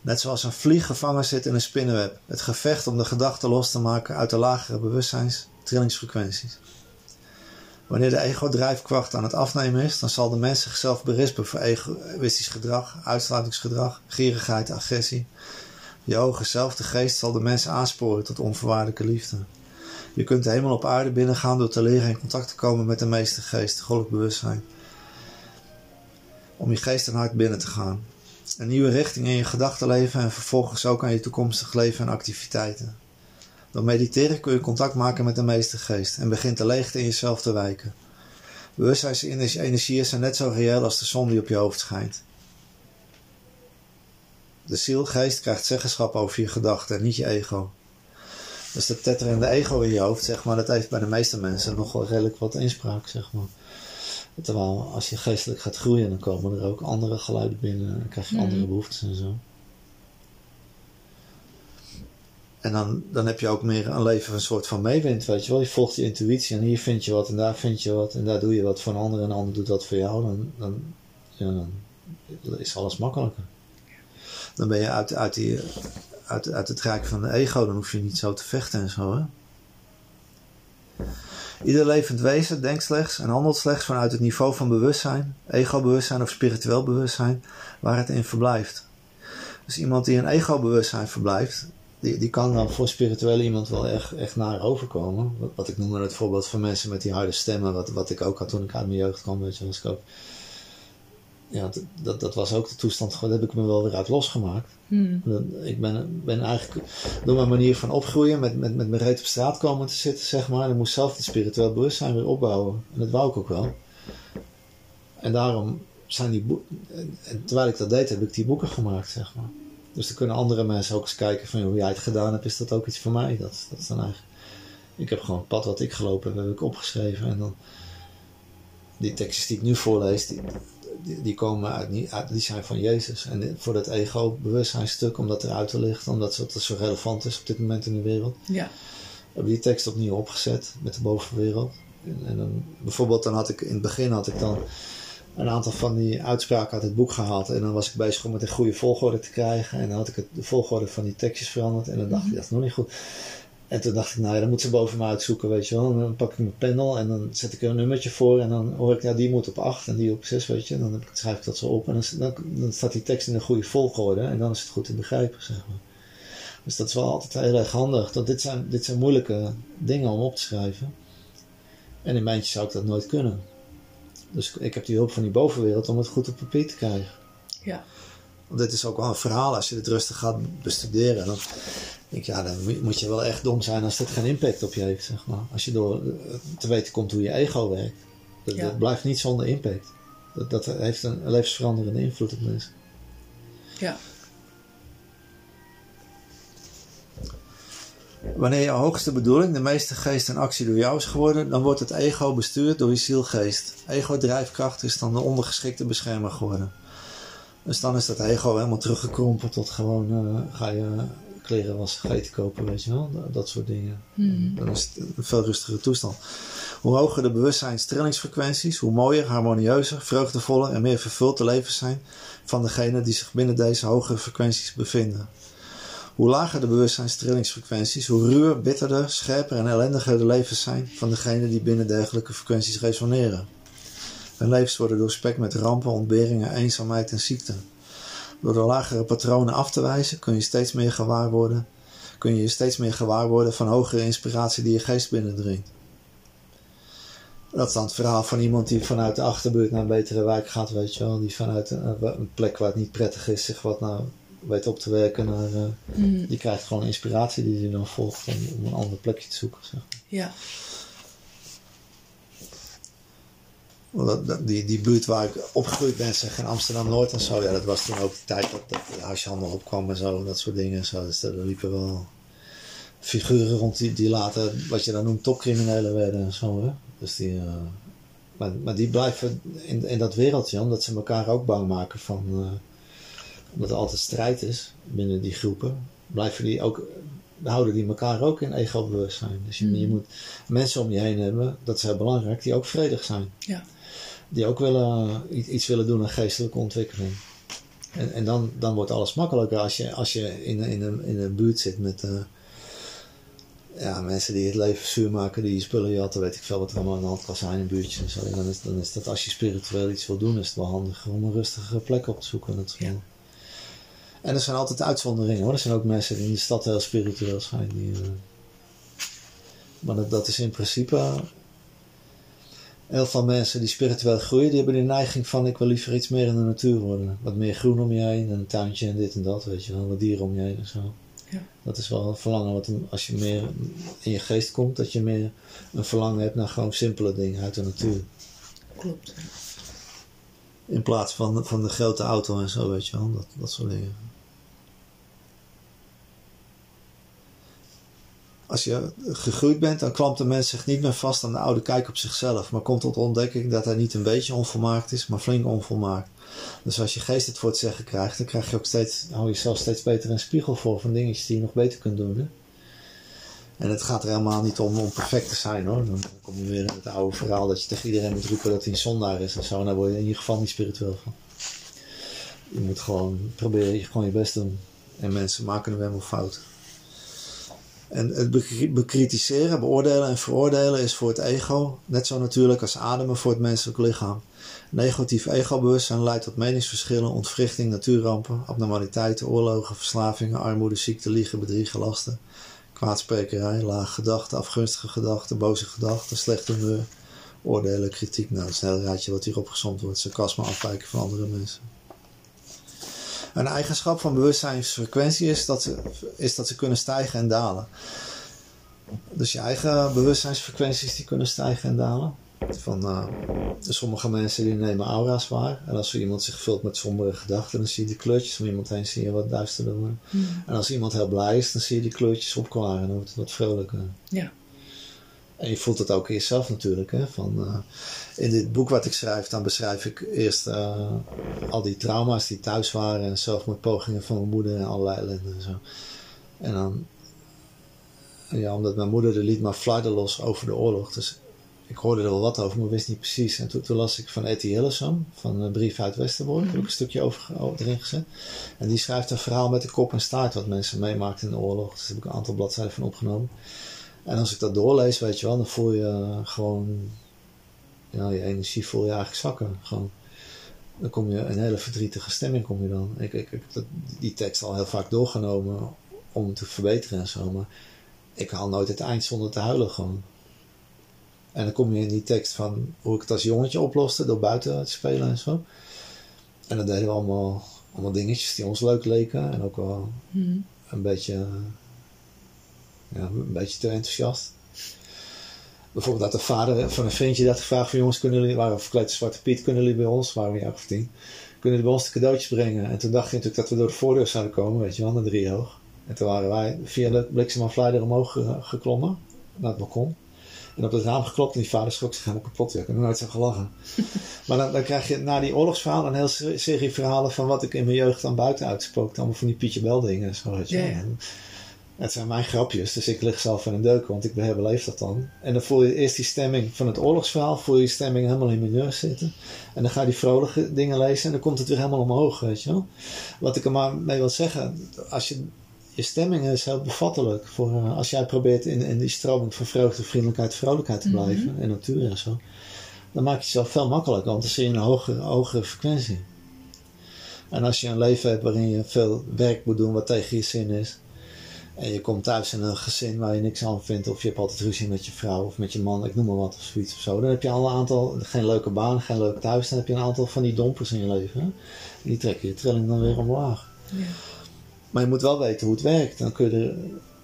Net zoals een vlieg gevangen zit in een spinnenweb. Het gevecht om de gedachten los te maken uit de lagere bewustzijns trillingsfrequenties. Wanneer de ego-drijfkracht aan het afnemen is, dan zal de mens zichzelf berispen voor egoïstisch gedrag, uitsluitingsgedrag, gierigheid, agressie. Je hoge zelf, de geest, zal de mens aansporen tot onvoorwaardelijke liefde. Je kunt de hemel op aarde binnengaan door te leren in contact te komen met de meeste geest, goddelijk bewustzijn. Om je geest en hart binnen te gaan. Een nieuwe richting in je gedachtenleven en vervolgens ook aan je toekomstig leven en activiteiten. Door mediteren kun je contact maken met de meeste geest en begint de leegte in jezelf te wijken. Bewustzijnsenergieën zijn net zo reëel als de zon die op je hoofd schijnt. De zielgeest krijgt zeggenschap over je gedachten en niet je ego. Dus dat tetterende ego in je hoofd, zeg maar, dat heeft bij de meeste mensen nog wel redelijk wat inspraak, zeg maar. Terwijl als je geestelijk gaat groeien, dan komen er ook andere geluiden binnen. Dan krijg je andere behoeftes en zo. En dan, dan heb je ook meer een leven van een soort van meewind, weet je wel. Je volgt je intuïtie en hier vind je wat en daar vind je wat. En daar doe je wat voor een ander en een ander doet wat voor jou. Dan, dan, ja, dan is alles makkelijker. Dan ben je uit, uit, die, uit, uit het rijk van de ego. Dan hoef je niet zo te vechten en zo, hè. Ieder levend wezen denkt slechts en handelt slechts vanuit het niveau van bewustzijn, ego-bewustzijn of spiritueel bewustzijn, waar het in verblijft. Dus iemand die in ego-bewustzijn verblijft, die, die kan dan voor spiritueel iemand wel echt, echt naar overkomen. Wat, wat ik noemde het voorbeeld van mensen met die harde stemmen, wat, wat ik ook had toen ik uit mijn jeugd kwam, weet je, was ik ook ja, dat, dat was ook de toestand, daar heb ik me wel weer uit losgemaakt. Hmm. Ik ben, ben eigenlijk door mijn manier van opgroeien, met, met, met mijn reet op straat komen te zitten, zeg maar. En ik moest zelf het spiritueel bewustzijn weer opbouwen. En dat wou ik ook wel. En daarom zijn die boeken, en terwijl ik dat deed, heb ik die boeken gemaakt, zeg maar. Dus dan kunnen andere mensen ook eens kijken van hoe jij het gedaan hebt, is dat ook iets voor mij? Dat, dat is dan eigenlijk. Ik heb gewoon het pad wat ik gelopen heb, heb ik opgeschreven. En dan die tekstjes die ik nu voorlees, die, die, komen uit, niet, uit, die zijn van Jezus. En voor dat ego-bewustzijnstuk, om dat eruit te lichten, omdat het zo relevant is op dit moment in de wereld, ja. heb ik die tekst opnieuw opgezet met de bovenwereld. En, en dan, bijvoorbeeld, dan had ik in het begin had ik dan een aantal van die uitspraken uit het boek gehaald. En dan was ik bezig om het in goede volgorde te krijgen. En dan had ik het, de volgorde van die tekstjes veranderd. En dan dacht ik, mhm. dat is nog niet goed. En toen dacht ik, nou ja, dan moet ze boven me uitzoeken, weet je wel. En dan pak ik mijn panel en dan zet ik er een nummertje voor. En dan hoor ik, ja, die moet op 8 en die op 6, weet je. En dan schrijf ik dat zo op. En dan, dan, staat die tekst in een goede volgorde. En dan is het goed te begrijpen, zeg maar. Dus dat is wel altijd heel erg handig. Dat dit, zijn, dit zijn moeilijke dingen om op te schrijven. En in mijntje zou ik dat nooit kunnen. Dus ik heb die hulp van die bovenwereld om het goed op papier te krijgen. Ja. Want dit is ook wel een verhaal als je dit rustig gaat bestuderen. Dan denk ja, dan moet je wel echt dom zijn als dit geen impact op je heeft, zeg maar. Als je door eh, te weten komt hoe je ego werkt. Dat, dat blijft niet zonder impact. Dat, dat heeft een levensveranderende invloed op mensen. Ja. Wanneer je hoogste bedoeling, de meeste geest en actie door jou is geworden, dan wordt het ego bestuurd door je zielgeest. Ego-drijfkracht is dan de ondergeschikte beschermer geworden. Dus dan is dat ego helemaal teruggekrompen tot gewoon uh, ga je kleren was gegeten kopen, weet je wel. Dat, soort dingen. Hmm. Dan is het een veel rustigere toestand. Hoe hoger de bewustzijnstrillingsfrequenties, hoe mooier, harmonieuzer, vreugdevoller en meer vervuld de levens zijn van degenen die zich binnen deze hogere frequenties bevinden. Hoe lager de bewustzijnstrillingsfrequenties, hoe ruwer, bitterder, scherper en ellendiger de levens zijn van degenen die binnen dergelijke frequenties resoneren. Hun levens worden doorspekt met rampen, ontberingen, eenzaamheid en ziekte. Door de lagere patronen af te wijzen kun je steeds meer gewaar worden, kun je steeds meer gewaar worden van hogere inspiratie die je geest binnendringt. Dat is dan het verhaal van iemand die vanuit de achterbuurt naar een betere wijk gaat, weet je wel. Die vanuit een, plek waar het niet prettig is, zich wat nou weet op te werken. Naar, uh, Die krijgt gewoon inspiratie die hij dan volgt om, om een ander plekje te zoeken. Zeg Ja. Die, die buurt waar ik opgegroeid ben, zeg in Amsterdam-Noord en zo. Ja, dat was toen ook de tijd dat, dat de huishandel opkwam en zo. Dat soort dingen. Zo. Dus er liepen wel figuren rond die, die later, wat je dan noemt, topcriminelen werden en zo. Hè? Dus die, uh, maar, maar die blijven in, in dat wereldje, omdat ze elkaar ook bang maken van... Uh, omdat er altijd strijd is binnen die groepen. Blijven die ook houden die elkaar ook in ego-bewustzijn. Dus je, je moet mensen om je heen hebben, dat is heel belangrijk, die ook vredig zijn. Ja. Die ook willen, iets willen doen aan geestelijke ontwikkeling. En, en dan, dan wordt alles makkelijker als je, als je in, in, een, in een buurt zit met uh, ja, mensen die het leven zuur maken, die je spullen jatten, weet ik veel wat er allemaal aan de hand kan zijn in buurtjes en zo. En dan is, dan is dat als je spiritueel iets wil doen, is het wel handig om een rustige plek op te zoeken. Dat ja. En er zijn altijd uitzonderingen hoor. Er zijn ook mensen die in de stad heel spiritueel zijn. Die, uh, maar dat, dat is in principe heel veel mensen die spiritueel groeien, die hebben de neiging van ik wil liever iets meer in de natuur worden. Wat meer groen om je heen, een tuintje en dit en dat, weet je wel, wat dieren om je heen en zo. Ja. Dat is wel een verlangen, wat als je meer in je geest komt, dat je meer een verlangen hebt naar gewoon simpele dingen uit de natuur. Klopt. In plaats van, van de grote auto en zo, weet je wel, dat, dat soort dingen. Als je gegroeid bent, dan klampt de mens zich niet meer vast aan de oude kijk op zichzelf, maar komt tot ontdekking dat hij niet een beetje onvolmaakt is, maar flink onvolmaakt. Dus als je geest het voor het zeggen krijgt, dan krijg je ook steeds, hou je jezelf steeds beter een spiegel voor van dingetjes die je nog beter kunt doen. En het gaat er helemaal niet om om perfect te zijn hoor. Dan kom je weer in het oude verhaal dat je tegen iedereen moet roepen dat hij een zondaar is en zo. En daar word je in ieder geval niet spiritueel van. Je moet gewoon proberen, gewoon je best doen. En mensen maken er helemaal fout. En het bekritiseren, beoordelen en veroordelen is voor het ego net zo natuurlijk als ademen voor het menselijk lichaam. Negatief ego-bewustzijn leidt tot meningsverschillen, ontwrichting, natuurrampen, abnormaliteiten, oorlogen, verslavingen, armoede, ziekte, liegen, bedriegen, lasten, kwaadsprekerij, lage gedachten, afgunstige gedachten, boze gedachten, slechte humeur, oordelen, kritiek. Nou, dat is een heel rijtje wat hier opgezomd wordt. Sarcasme, afwijken van andere mensen. Een eigenschap van bewustzijnsfrequentie is dat ze, is dat ze kunnen stijgen en dalen. Dus je eigen bewustzijnsfrequenties die kunnen stijgen en dalen. Van, uh, sommige mensen die nemen aura's waar. En als iemand zich vult met sombere gedachten, dan zie je die kleurtjes om iemand heen zie je wat duisterder worden. Hmm. En als iemand heel blij is, dan zie je die kleurtjes opklaren en dan wordt het wat vrolijker. Ja. En je voelt het ook in jezelf natuurlijk. Hè? Van, uh, in dit boek wat ik schrijf, dan beschrijf ik eerst uh, al die trauma's die thuis waren en zelfmoordpogingen van mijn moeder en allerlei ellende en zo. En dan, ja, omdat mijn moeder de liet maar fluiten los over de oorlog. Dus ik hoorde er wel wat over, maar wist niet precies. En toen, las ik van Etty Hillesum, van een brief uit Westerbork, heb ik een stukje over, erin gezet. En die schrijft een verhaal met de kop en staart wat mensen meemaakten in de oorlog. Dus daar heb ik een aantal bladzijden van opgenomen. En als ik dat doorlees, weet je wel, dan voel je gewoon, ja, je energie voel je eigenlijk zakken. Gewoon, dan kom je een hele verdrietige stemming kom je dan. Ik, ik, ik heb die tekst al heel vaak doorgenomen om te verbeteren en zo, maar ik haal nooit het eind zonder te huilen gewoon. En dan kom je in die tekst van hoe ik het als jongetje oploste door buiten te spelen en zo. En dan deden we allemaal, allemaal dingetjes die ons leuk leken en ook wel Hmm. een beetje ja, een beetje te enthousiast. Bijvoorbeeld dat de vader van een vriendje dat gevraagd van jongens, kunnen jullie, waren verkleed als Zwarte Piet, kunnen jullie bij ons, waren we een jaar of tien, kunnen jullie bij ons de cadeautjes brengen? En toen dacht je natuurlijk dat we door de voordeur zouden komen, weet je wel, naar driehoog. En toen waren wij via de bliksemafleider omhoog ge- geklommen, naar het balkon. En op het raam geklopt en die vader schrok zich helemaal kapot. Ik heb nooit zo gelachen. maar dan, dan krijg je na die oorlogsverhaal een hele serie verhalen van wat ik in mijn jeugd aan buiten uitspookte. Allemaal van die Pietje Bel dingen en zo, weet je. En Het zijn mijn grapjes, dus ik lig zelf in een deuk, want ik herbeleef dat dan. En dan voel je eerst die stemming van het oorlogsverhaal, voel je die stemming helemaal in mijn neus zitten. En dan ga je die vrolijke dingen lezen en dan komt het weer helemaal omhoog, weet je wel. Wat ik er maar mee wil zeggen, als je, je stemming is heel bevattelijk. Voor, eh, als jij probeert in, in die stroming van vreugde, vriendelijkheid, vrolijkheid te blijven, en natuur en zo. Dan maak je het jezelf veel makkelijker, want dan zie je een hogere, hogere frequentie. En als je een leven hebt waarin je veel werk moet doen wat tegen je zin is. En je komt thuis in een gezin waar je niks aan vindt. Of je hebt altijd ruzie met je vrouw of met je man. Ik noem maar wat of zoiets of zo. Dan heb je al een aantal, geen leuke baan, geen leuk thuis. Dan heb je een aantal van die dompers in je leven. Hè? Die trekken je trilling dan weer omlaag. Ja. Maar je moet wel weten hoe het werkt. Dan kun je er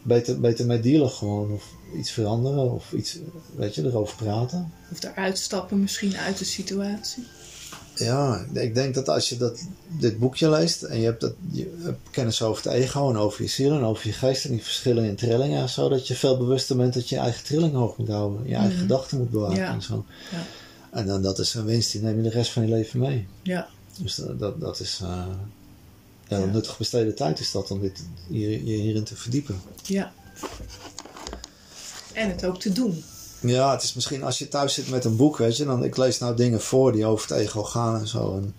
beter, beter mee dealen gewoon. Of iets veranderen. Of iets, weet je, erover praten. Of eruit stappen misschien uit de situatie. Ja, ik denk dat als je dat, dit boekje leest en je hebt, dat, je hebt kennis over het ego en over je ziel en over je geest en die verschillen in trillingen en zo, dat je veel bewuster bent dat je je eigen trilling hoog moet houden, je eigen Mhm. gedachten moet bewaken Ja. en zo. Ja. En dan dat is een winst, die neem je de rest van je leven mee. Ja. Dus dat, dat, dat is uh, Ja. nuttig besteden tijd is dat om dit, hier, je hierin te verdiepen. Ja, En het ook te doen. Ja, het is misschien als je thuis zit met een boek, weet je, dan ik lees nou dingen voor die over het ego gaan en zo. En,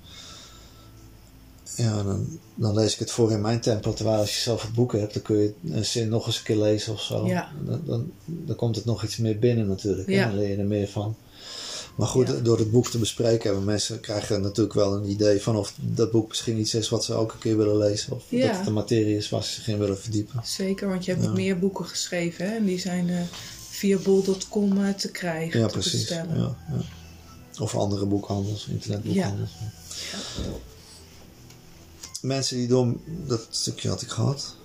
ja, dan, dan lees ik het voor in mijn tempo. Terwijl als je zelf het boek hebt, dan kun je een zin nog eens een keer lezen of zo. Ja. Dan, dan, dan komt het nog iets meer binnen natuurlijk. Ja. Dan leer je er meer van. Maar goed, Ja. door het boek te bespreken hebben mensen krijgen natuurlijk wel een idee van of dat boek misschien iets is wat ze ook een keer willen lezen. Of Ja. dat het een materie is waar ze zich in willen verdiepen. Zeker, want je hebt Ja. ook meer boeken geschreven. Hè? En die zijn eh, via bol.com eh, te krijgen, Ja, te precies. bestellen. Ja, ja. Of andere boekhandels, internetboekhandels. Mensen die door... Dat stukje had ik gehad.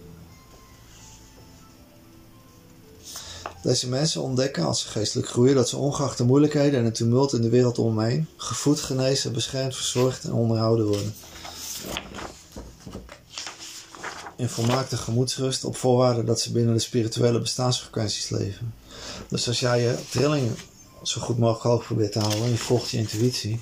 Deze mensen ontdekken als ze geestelijk groeien dat ze ongeacht de moeilijkheden en het tumult in de wereld om hen gevoed, genezen, beschermd, verzorgd en onderhouden worden. In volmaakte gemoedsrust op voorwaarde dat ze binnen de spirituele bestaansfrequenties leven. Dus als jij je trillingen zo goed mogelijk hoog probeert te houden en je volgt je intuïtie,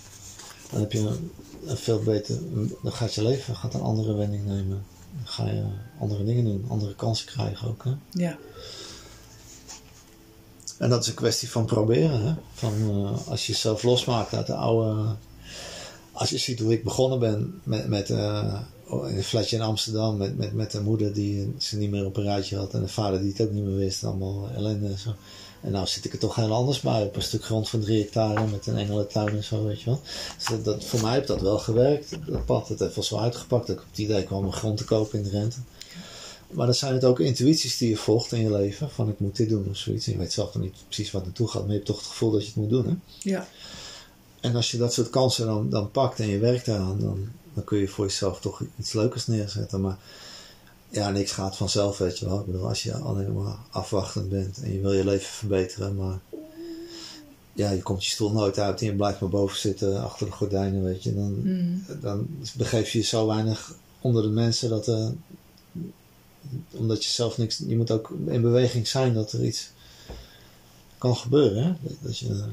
dan heb je een, een veel beter, dan gaat je leven gaat een andere wending nemen. Dan ga je andere dingen doen, andere kansen krijgen ook. Hè? Ja, En dat is een kwestie van proberen. Hè? Van, eh, als je jezelf losmaakt uit de oude. Als je ziet hoe ik begonnen ben met, met eh, in een flatje in Amsterdam met, met, met een moeder die ze niet meer op een rijtje had en een vader die het ook niet meer wist, allemaal ellende en zo. En nou zit ik er toch heel anders bij, op een stuk grond van drie hectare met een engelentuin en zo, weet je wel. Dus dat, dat, voor mij heeft dat wel gewerkt, dat pad. Het heeft wel zo uitgepakt dat ik op het idee kwam om grond te kopen in de rente. Maar dan zijn het ook intuïties die je volgt in je leven. Van ik moet dit doen of zoiets. En je weet zelf nog niet precies wat naartoe gaat. Maar je hebt toch het gevoel dat je het moet doen. Hè? ja, En als je dat soort kansen dan, dan pakt en je werkt daaraan. Dan, dan kun je voor jezelf toch iets leukers neerzetten. Maar ja, niks gaat vanzelf weet je wel. Ik bedoel, als je alleen maar afwachtend bent. En je wil je leven verbeteren. Maar ja, je komt je stoel nooit uit. En je blijft maar boven zitten achter de gordijnen weet je. Dan, Mm. dan begeef je je zo weinig onder de mensen dat eh, omdat je zelf niks je moet ook in beweging zijn dat er iets kan gebeuren hè? Dat- dat je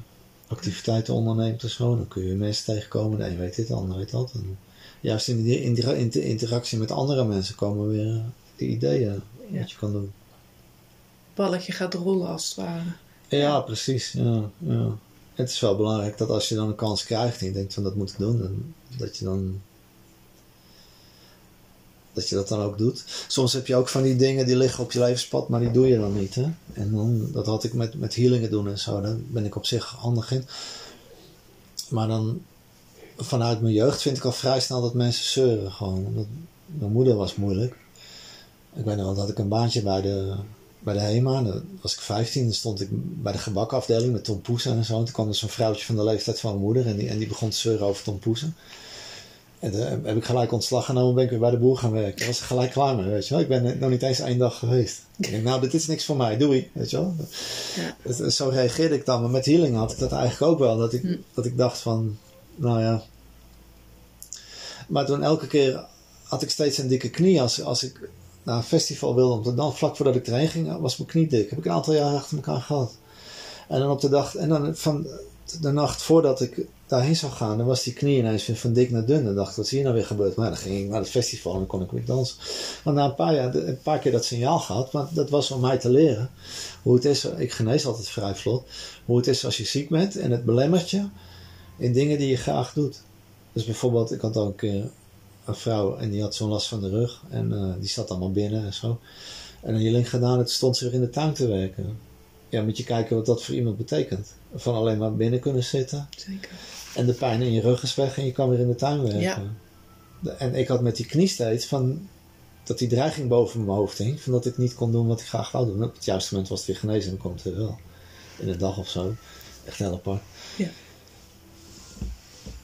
activiteiten onderneemt of zo dan kun je mensen tegenkomen de een weet dit de ander weet dat en juist in die intera- inter- interactie met andere mensen komen weer de ideeën Ja. wat je kan doen balletje gaat rollen als het ware. ja, precies ja, ja. het is wel belangrijk dat als je dan een kans krijgt en je denkt van dat moet ik doen dan, dat je dan dat je dat dan ook doet. Soms heb je ook van die dingen die liggen op je levenspad, maar die doe je dan niet. Hè? En dan, dat had ik met, met healingen doen en zo. Daar ben ik op zich handig in. Maar dan, vanuit mijn jeugd vind ik al vrij snel dat mensen zeuren gewoon. Omdat mijn moeder was moeilijk. Ik weet nog wel dat ik een baantje bij de, bij de HEMA, dan was ik 15, dan stond ik bij de gebakafdeling met Tom Poesen en zo. En toen kwam er zo'n vrouwtje van de leeftijd van mijn moeder en die, en die begon te zeuren over Tom Poesen. En toen heb ik gelijk ontslag genomen, ben ik weer bij de boer gaan werken. Daar was ik gelijk klaar mee, weet je wel. Ik ben nog niet eens één dag geweest. Ik denk, nou, dit is niks voor mij, doei, weet je wel. Ja. Zo reageerde ik dan. Maar met healing had ik dat eigenlijk ook wel. Dat ik, Hm. dat ik dacht van, nou ja. Maar toen elke keer had ik steeds een dikke knie. Als, als ik naar een festival wilde, om te dan vlak voordat ik erheen ging, was mijn knie dik. Heb ik een aantal jaar achter elkaar gehad. En dan op de dag, en dan van de nacht voordat ik daarheen zou gaan, dan was die knie ineens van dik naar dun. En dacht, wat is hier nou weer gebeurd? Maar dan ging ik naar het festival en dan kon ik weer dansen. Maar na een paar jaar, een paar keer dat signaal gehad, maar dat was om mij te leren hoe het is. Ik genees altijd vrij vlot. Hoe het is als je ziek bent en het belemmert je in dingen die je graag doet. Dus bijvoorbeeld, ik had ook een keer een vrouw en die had zo'n last van de rug en eh, die zat allemaal binnen en zo. En een healing gedaan en toen stond ze weer in de tuin te werken. Ja, moet je kijken wat dat voor iemand betekent. Van alleen maar binnen kunnen zitten Zeker. en de pijn in je rug is weg en je kan weer in de tuin werken. Ja. De- En ik had met die knie steeds van dat die dreiging boven mijn hoofd hing, van dat ik niet kon doen wat ik graag wou doen. Op het juiste moment was het weer genezen en dan kwam het weer wel. In een dag of zo. Echt heel apart. Ja.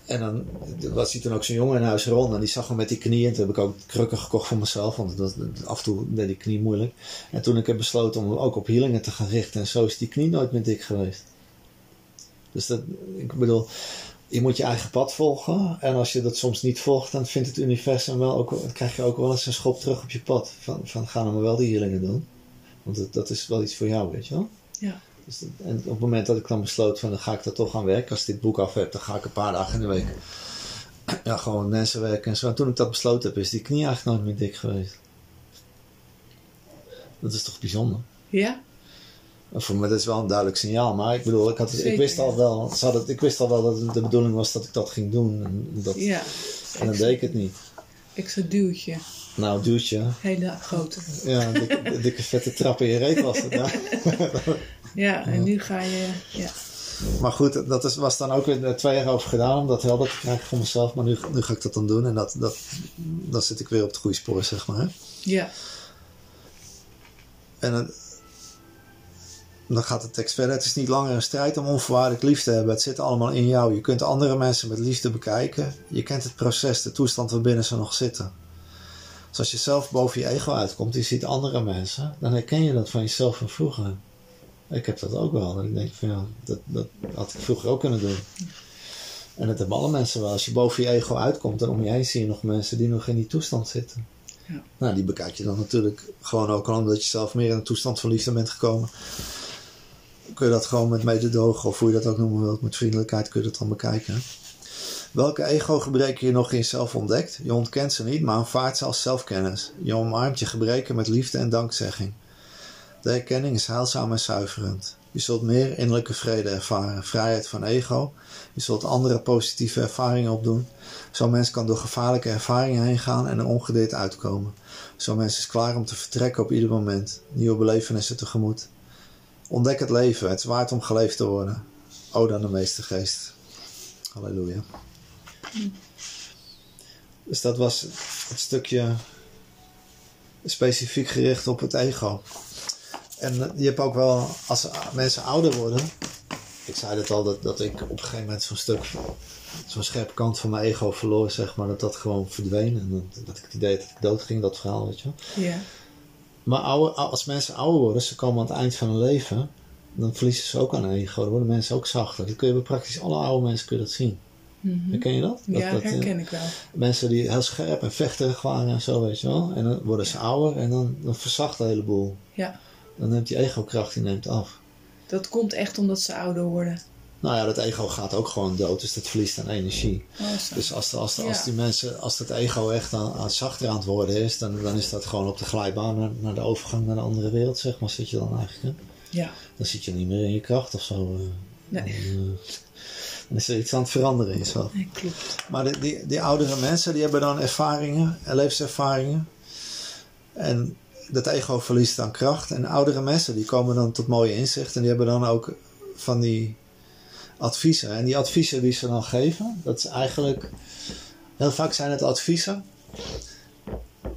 En dan was hij toen ook zo'n jongen in huis rond en die zag hem met die knieën. Toen heb ik ook krukken gekocht voor mezelf, want dat, af en toe deed die knie moeilijk. En toen ik heb besloten om ook op healingen te gaan richten en zo is die knie nooit meer dik geweest. Dus dat, ik bedoel, je moet je eigen pad volgen. En als je dat soms niet volgt, dan vindt het universum wel ook, dan krijg je ook wel eens een schop terug op je pad. Van, van ga maar wel die healingen doen. Want dat, dat is wel iets voor jou, weet je wel. Ja. Dus dat- en op het moment dat ik dan besloot van dan ga ik daar toch aan werken. Als ik dit boek af heb, dan ga ik een paar dagen in de week ja, gewoon mensen werken en zo. En toen ik dat besloten heb, is die knie eigenlijk nooit meer dik geweest. Dat is toch bijzonder? Ja? Voor me dat is wel een duidelijk signaal. Maar ik bedoel, ik, had, het- ik, wist, al wel, ze hadden- ik wist al wel dat het de bedoeling was dat ik dat ging doen. En, dat, Ja. en dan deed ik het niet. Extra duwtje. Nou, duwtje. Hele grote. Ja, dikke, dikke vette trap in je reet was het. Ja. Ja, en nu ga je... Ja. Maar goed, dat is, was dan ook weer twee jaar over gedaan om dat helder te krijgen voor mezelf. Maar nu, nu ga ik dat dan doen en dat, dat, dan zit ik weer op het goede spoor, zeg maar. Ja. En het- dan gaat de tekst verder. Het is niet langer een strijd om onvoorwaardelijk lief te hebben. Het zit allemaal in jou. Je kunt andere mensen met liefde bekijken. Je kent het proces, de toestand waarbinnen ze nog zitten. Dus als je zelf boven je ego uitkomt, je ziet andere mensen, dan herken je dat van jezelf van vroeger. Ik heb dat ook wel. Dat ik denk van ja, dat, dat had ik vroeger ook kunnen doen. En dat hebben alle mensen wel. Als je boven je ego uitkomt en om je heen zie je nog mensen die nog in die toestand zitten. Ja. Nou, die bekijk je dan natuurlijk gewoon ook al omdat je zelf meer in een toestand van liefde bent gekomen. Kun je dat gewoon met mededogen, of hoe je dat ook noemen wilt, met vriendelijkheid kun je dat dan bekijken. Welke ego-gebreken je nog in jezelf ontdekt? Je ontkent ze niet, maar aanvaardt ze als zelfkennis. Je omarmt je gebreken met liefde en dankzegging. De erkenning is heilzaam en zuiverend. Je zult meer innerlijke vrede ervaren, vrijheid van ego. Je zult andere positieve ervaringen opdoen. Zo'n mens kan door gevaarlijke ervaringen heen gaan en er ongedeerd uitkomen. Zo'n mens is klaar om te vertrekken op ieder moment. Nieuwe belevenissen tegemoet. Ontdek het leven. Het is waard om geleefd te worden. O dan de meeste geest. Halleluja. Dus dat was het stukje specifiek gericht op het ego. En je hebt ook wel, als mensen ouder worden. Ik zei het al, dat, dat ik op een gegeven moment zo'n stuk, zo'n scherpe kant van mijn ego verloor, zeg maar. Dat dat gewoon verdween. En dat, dat ik het idee dat ik dood ging, dat verhaal, weet je wel. Ja. Maar oude, als mensen ouder worden, ze komen aan het eind van hun leven, dan verliezen ze ook aan ego. Dan worden mensen ook zachter. Dat kun je bij praktisch alle oude mensen kun je dat zien. Mhm. Herken je dat? dat Ja, dat, eh, herken ik wel. Mensen die heel scherp en vechterig waren en zo, weet je wel. En dan worden ze ouder en dan, dan verzacht de hele boel. Ja. Dan neemt die ego-kracht die neemt af. Dat komt echt omdat ze ouder worden. Nou ja, dat ego gaat ook gewoon dood, dus dat verliest aan energie. Oh, zo. Dus als, de, als, de, Ja. als die mensen, als dat ego echt aan, aan zachter aan het worden is, dan, dan is dat gewoon op de glijbaan naar, naar de overgang naar de andere wereld, zeg maar, zit je dan eigenlijk. Hè? Ja. Dan zit je niet meer in je kracht of zo. eh. Nee. Dan, eh, dan is er iets aan het veranderen in jezelf. Nee, klopt. Maar die, die, die oudere mensen, die hebben dan ervaringen, en levenservaringen. En dat ego verliest dan kracht. En oudere mensen, die komen dan tot mooie inzichten. En die hebben dan ook van die adviezen. En die adviezen die ze dan geven, dat is eigenlijk... Heel vaak zijn het adviezen.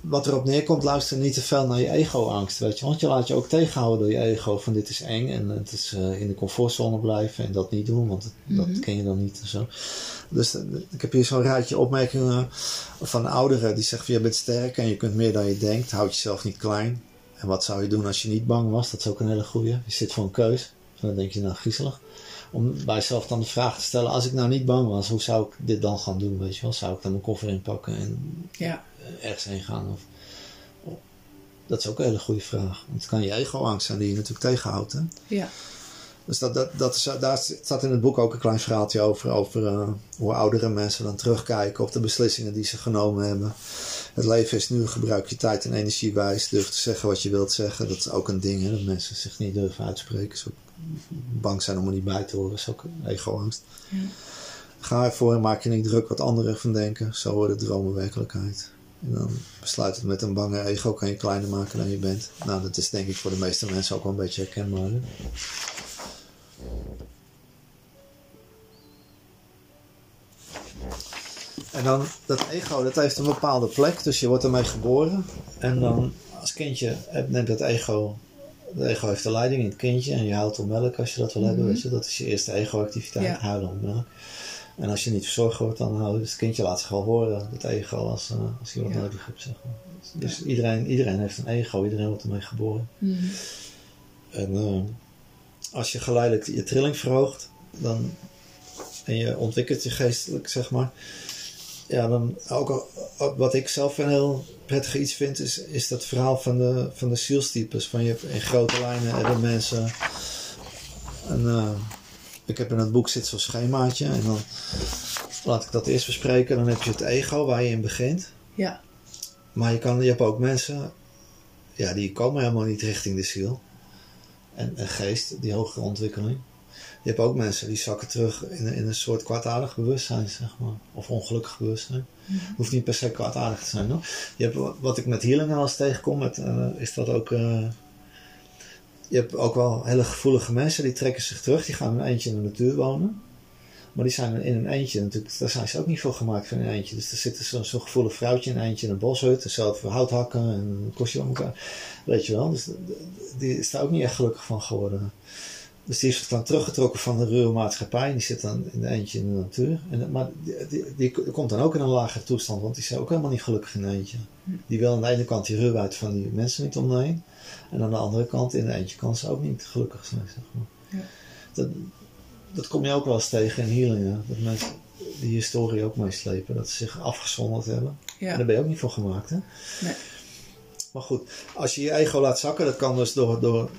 Wat erop neerkomt, luister niet te veel naar je ego-angst, weet je. Want je laat je ook tegenhouden door je ego van dit is eng. En het is eh, in de comfortzone blijven en dat niet doen, want dat, dat ken je dan niet en zo. Dus eh, ik heb hier zo'n rijtje opmerkingen van ouderen die zeggen: van, Je bent sterk en je kunt meer dan je denkt. Houd jezelf niet klein. En wat zou je doen als je niet bang was? Dat is ook een hele goeie. Je zit voor een keus. Dan denk je nou griezelig. Om bij jezelf dan de vraag te stellen: Als ik nou niet bang was, hoe zou ik dit dan gaan doen? Weet je wel? Zou ik dan mijn koffer inpakken en Ja. Eh, ergens heen gaan? Of, dat is ook een hele goede vraag. Want het kan je ego-angst zijn die je natuurlijk tegenhoudt. Hè? Ja. Dus dat, dat, dat is, daar staat in het boek ook een klein verhaaltje over. Over eh, hoe oudere mensen dan terugkijken op de beslissingen die ze genomen hebben. Het leven is nu, gebruik je tijd en energie wijs. Durf te zeggen wat je wilt zeggen. Dat is ook een ding, hè, dat mensen zich niet durven uitspreken. Zo bang zijn om er niet bij te horen. Dat is ook ego-angst. Ja. Ga ervoor en maak je niet druk wat anderen van denken. Zo worden dromen werkelijkheid. En dan besluit het met een bange ego kan je kleiner maken dan je bent. Nou, dat is denk ik voor de meeste mensen ook wel een beetje herkenbaar. Hè? En dan, dat ego, dat heeft een bepaalde plek, dus je wordt ermee geboren. En dan, als kindje, neemt dat ego, het ego heeft de leiding in het kindje. En je houdt om melk als je dat wil hebben, weet je. Dat is je eerste ego-activiteit, Ja. huilen om melk. En als je niet verzorgd wordt, dan houdt het kindje laat zich wel horen, het ego, als, uh, als je wat Ja. nodig hebt, zeg maar. Dus iedereen, iedereen heeft een ego, iedereen wordt ermee geboren. Mhm. En eh, als je geleidelijk je trilling verhoogt, dan, en je ontwikkelt je geestelijk, zeg maar. Ja, dan ook wat ik zelf een heel prettig iets vind, is, is dat verhaal van de, van de zielstypes. Van je hebt in grote lijnen hebben mensen. En, eh, ik heb in het boek zit zo'n schemaatje. En dan laat ik dat eerst bespreken. Dan heb je het ego waar je in begint. Ja. Maar je, kan, je hebt ook mensen, ja, die komen helemaal niet richting de ziel. en, en geest, die hogere ontwikkeling. Je hebt ook mensen die zakken terug in, in een soort kwaadaardig bewustzijn, zeg maar. Of ongelukkig bewustzijn. Mhm. Hoeft niet per se kwaadaardig te zijn, hoor. Je hebt, wat- ik met healing wel eens tegenkom, met, eh, is dat ook... eh, je hebt ook wel hele gevoelige mensen, die trekken zich terug. Die gaan in een eentje in de natuur wonen. Maar die zijn in een eentje natuurlijk, daar zijn ze ook niet voor gemaakt van een eentje. Dus er zit zo'n zo'n gevoelig vrouwtje in een eentje in een boshut. En zelf hout hakken en een kostje om elkaar. Weet je wel, dus die is daar ook niet echt gelukkig van geworden. Dus die is dan teruggetrokken van de ruwe maatschappij. En die zit dan in een eentje in de natuur. En, maar die, die, die komt dan ook in een lagere toestand, want die is ook helemaal niet gelukkig in een eentje. Die wil aan de ene kant die ruwheid van die mensen niet om. En aan de andere kant, in een eentje kan ze ook niet gelukkig zijn, zeg maar. Ja. Dat, dat kom je ook wel eens tegen in healingen. Dat mensen die historie ook meeslepen. Dat ze zich afgezonderd hebben. Ja. En daar ben je ook niet voor gemaakt, hè? Nee. Maar goed, als je je ego laat zakken, dat kan dus door, door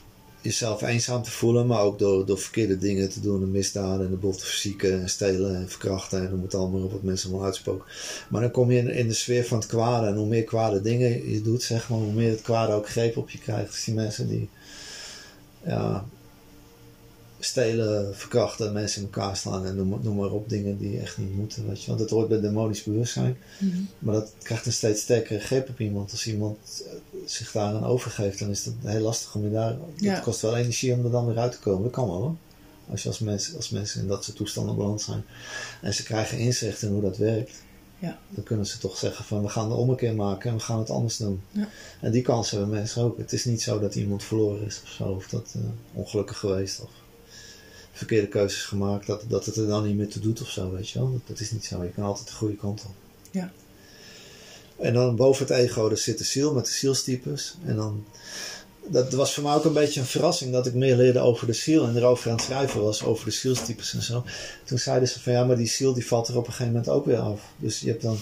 jezelf eenzaam te voelen, maar ook door, door verkeerde dingen te doen, en misdaden en de boel te verzieken en stelen en verkrachten en noem het allemaal op wat mensen allemaal uitspoken. Maar dan kom je in, in de sfeer van het kwade en hoe meer kwade dingen je doet, zeg maar, hoe meer het kwade ook greep op je krijgt. Dus die mensen die ja, stelen, verkrachten, mensen in elkaar slaan en noem, noem maar op dingen die echt niet moeten, weet je. Want dat hoort bij demonisch bewustzijn. Mhm. Maar dat krijgt een steeds sterkere greep op iemand. Als iemand eh, zich daaraan overgeeft, dan is het heel lastig om je daar... Ja. Het kost wel energie om er dan weer uit te komen. Dat kan wel hoor. Als, je als, mensen, als mensen in dat soort toestanden beland zijn. En ze krijgen inzicht in hoe dat werkt. Ja. Dan kunnen ze toch zeggen van we gaan de ommekeer maken en we gaan het anders doen. Ja. En die kans hebben mensen ook. Het is niet zo dat iemand verloren is of zo. Of dat eh, ongelukkig geweest of verkeerde keuzes gemaakt. Dat, dat het er dan niet meer toe doet of zo, weet je wel. Dat, dat is niet zo. Je kan altijd de goede kant op. Ja. En dan boven het ego, daar zit de ziel met de zielstypes. En dan, dat was voor mij ook een beetje een verrassing dat ik meer leerde over de ziel en erover aan het schrijven was, over de zielstypes en zo. Toen zeiden ze van ja, maar die ziel die valt er op een gegeven moment ook weer af. Dus je hebt dan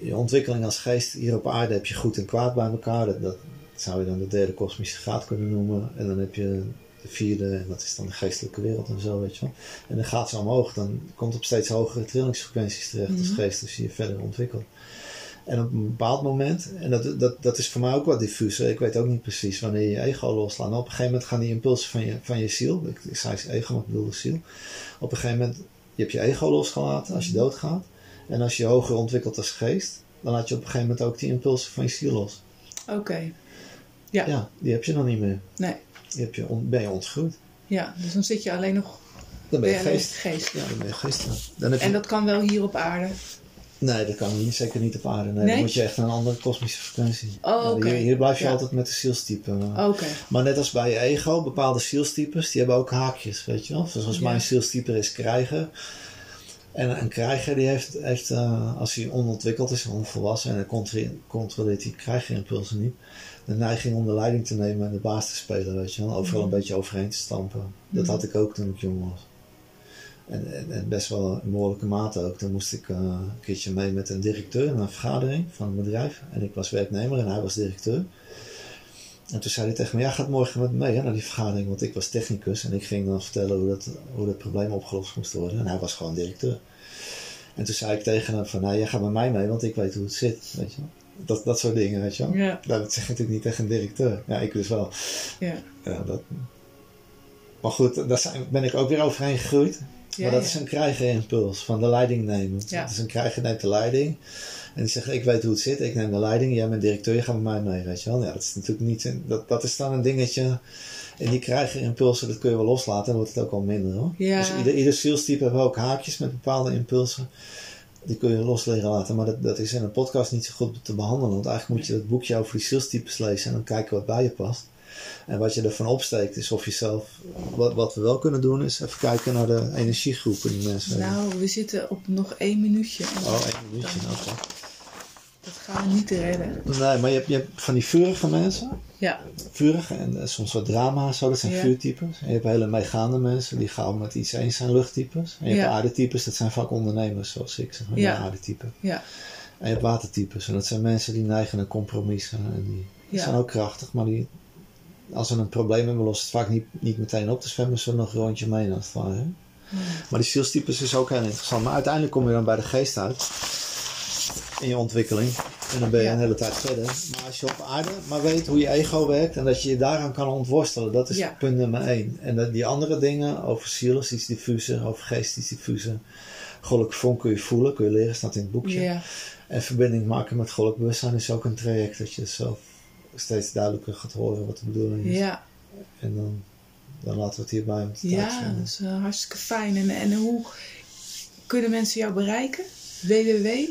je ontwikkeling als geest hier op aarde heb je goed en kwaad bij elkaar. Dat, dat zou je dan de derde kosmische graad kunnen noemen. En dan heb je de vierde, en dat is dan de geestelijke wereld en zo, weet je wel. En dan gaat ze omhoog, dan komt op steeds hogere trillingsfrequenties terecht als Mhm. geest, als je je verder ontwikkelt. En op een bepaald moment, en dat, dat, dat is voor mij ook wat diffuser, ik weet ook niet precies wanneer je ego loslaat. Maar op een gegeven moment gaan die impulsen van je, van je ziel, ik, ik zei ego, maar ik bedoelde ziel. Op een gegeven moment, je hebt je ego losgelaten als je doodgaat. En als je je hoger ontwikkelt als geest, dan laat je op een gegeven moment ook die impulsen van je ziel los. Oké. Ja. Ja, die heb je dan niet meer. Nee. Je on- ben je ontgroeid. Ja, dus dan zit je alleen nog Dan ben je geest. geest. Ja, dan ben je geest. Dan heb je... En dat kan wel hier op aarde. Nee, dat kan niet. Zeker niet op aarde. Nee, Nee? dan moet je echt naar een andere kosmische frequentie. Oh, hier, hier blijf je Ja. altijd met de zielstype. Maar, Oké. maar net als bij je ego, bepaalde zielstypes, die hebben ook haakjes, weet je wel. Zoals Ja. mijn zielstype is krijger. En een krijger die heeft, heeft eh, als hij onontwikkeld is, onvolwassen, en dan controleert, die krijgerimpulsen niet, de neiging om de leiding te nemen en de baas te spelen, weet je wel. Overal een Mhm. beetje overheen te stampen. Dat Mhm. had ik ook toen ik jong was. En, en, en best wel in behoorlijke mate ook. Dan moest ik eh, een keertje mee met een directeur naar een vergadering van een bedrijf. En ik was werknemer en hij was directeur. En toen zei hij tegen me, ja, gaat morgen met me mee hè, naar die vergadering. Want ik was technicus en ik ging dan vertellen hoe dat, hoe dat probleem opgelost moest worden. En hij was gewoon directeur. En toen zei ik tegen hem van, nou, jij gaat met mij mee, want ik weet hoe het zit. Weet je. Dat, dat soort dingen, weet je wel. Ja. Nou, dat zeg je natuurlijk niet tegen een directeur. Ja, ik dus wel. Ja. Ja, dat... Maar goed, daar zijn, ben ik ook weer overheen gegroeid. Maar dat is een krijgerimpuls van de leiding nemen. Het is een krijger neemt de leiding. En die zegt, ik weet hoe het zit, ik neem de leiding. Jij bent directeur, je gaat met mij mee, weet je wel. Ja, dat is natuurlijk niet... Dat, dat is dan een dingetje... En die krijgerimpulsen, dat kun je wel loslaten. Dan wordt het ook al minder, hoor. Ja. Dus ieder, ieder zielstype hebben ook haakjes met bepaalde impulsen. Die kun je los laten. Maar dat, dat is in een podcast niet zo goed te behandelen. Want eigenlijk moet je dat boekje over die zielstypes lezen. En dan kijken wat bij je past. En wat je ervan opsteekt is of je zelf... Wat, wat we wel kunnen doen is even kijken naar de energiegroepen die mensen hebben. Nou, we zitten op nog één minuutje. Oh, één minuutje. oké. Dat gaan we niet redden. Nee, maar je hebt, je hebt van die vurige mensen. Ja. Vurige en eh, soms wat drama, zo, dat zijn Ja. vuurtypes. En je hebt hele meegaande mensen die gauw met iets eens zijn, luchttypes. En je hebt aardetypes, dat zijn vaak ondernemers, zoals ik zeg maar, Ja. aardetype. Ja. En je hebt watertypes, en dat zijn mensen die neigen naar compromissen. En die, zijn ook krachtig, maar die, als ze een probleem hebben, lost het vaak niet, niet meteen op. Dus zwemmen ze nog een rondje mee, als het ware. hè. Maar die zielstypes is ook heel interessant. Maar uiteindelijk kom je dan bij de geest uit. in je ontwikkeling. En dan ben je Ja. een hele tijd verder. Maar als je op aarde maar weet hoe je ego werkt en dat je je daaraan kan ontworstelen, dat is Ja. punt nummer één. En dat die andere dingen over ziel is iets diffuser, over geest iets diffuser. Goddelijk vonk kun je voelen, kun je leren, staat in het boekje. En verbinding maken met goddelijk bewustzijn is ook een traject dat je zelf steeds duidelijker gaat horen wat de bedoeling is. ja, En dan, dan laten we het hierbij om te ja, dat is eh, hartstikke fijn. En, en hoe kunnen mensen jou bereiken? www?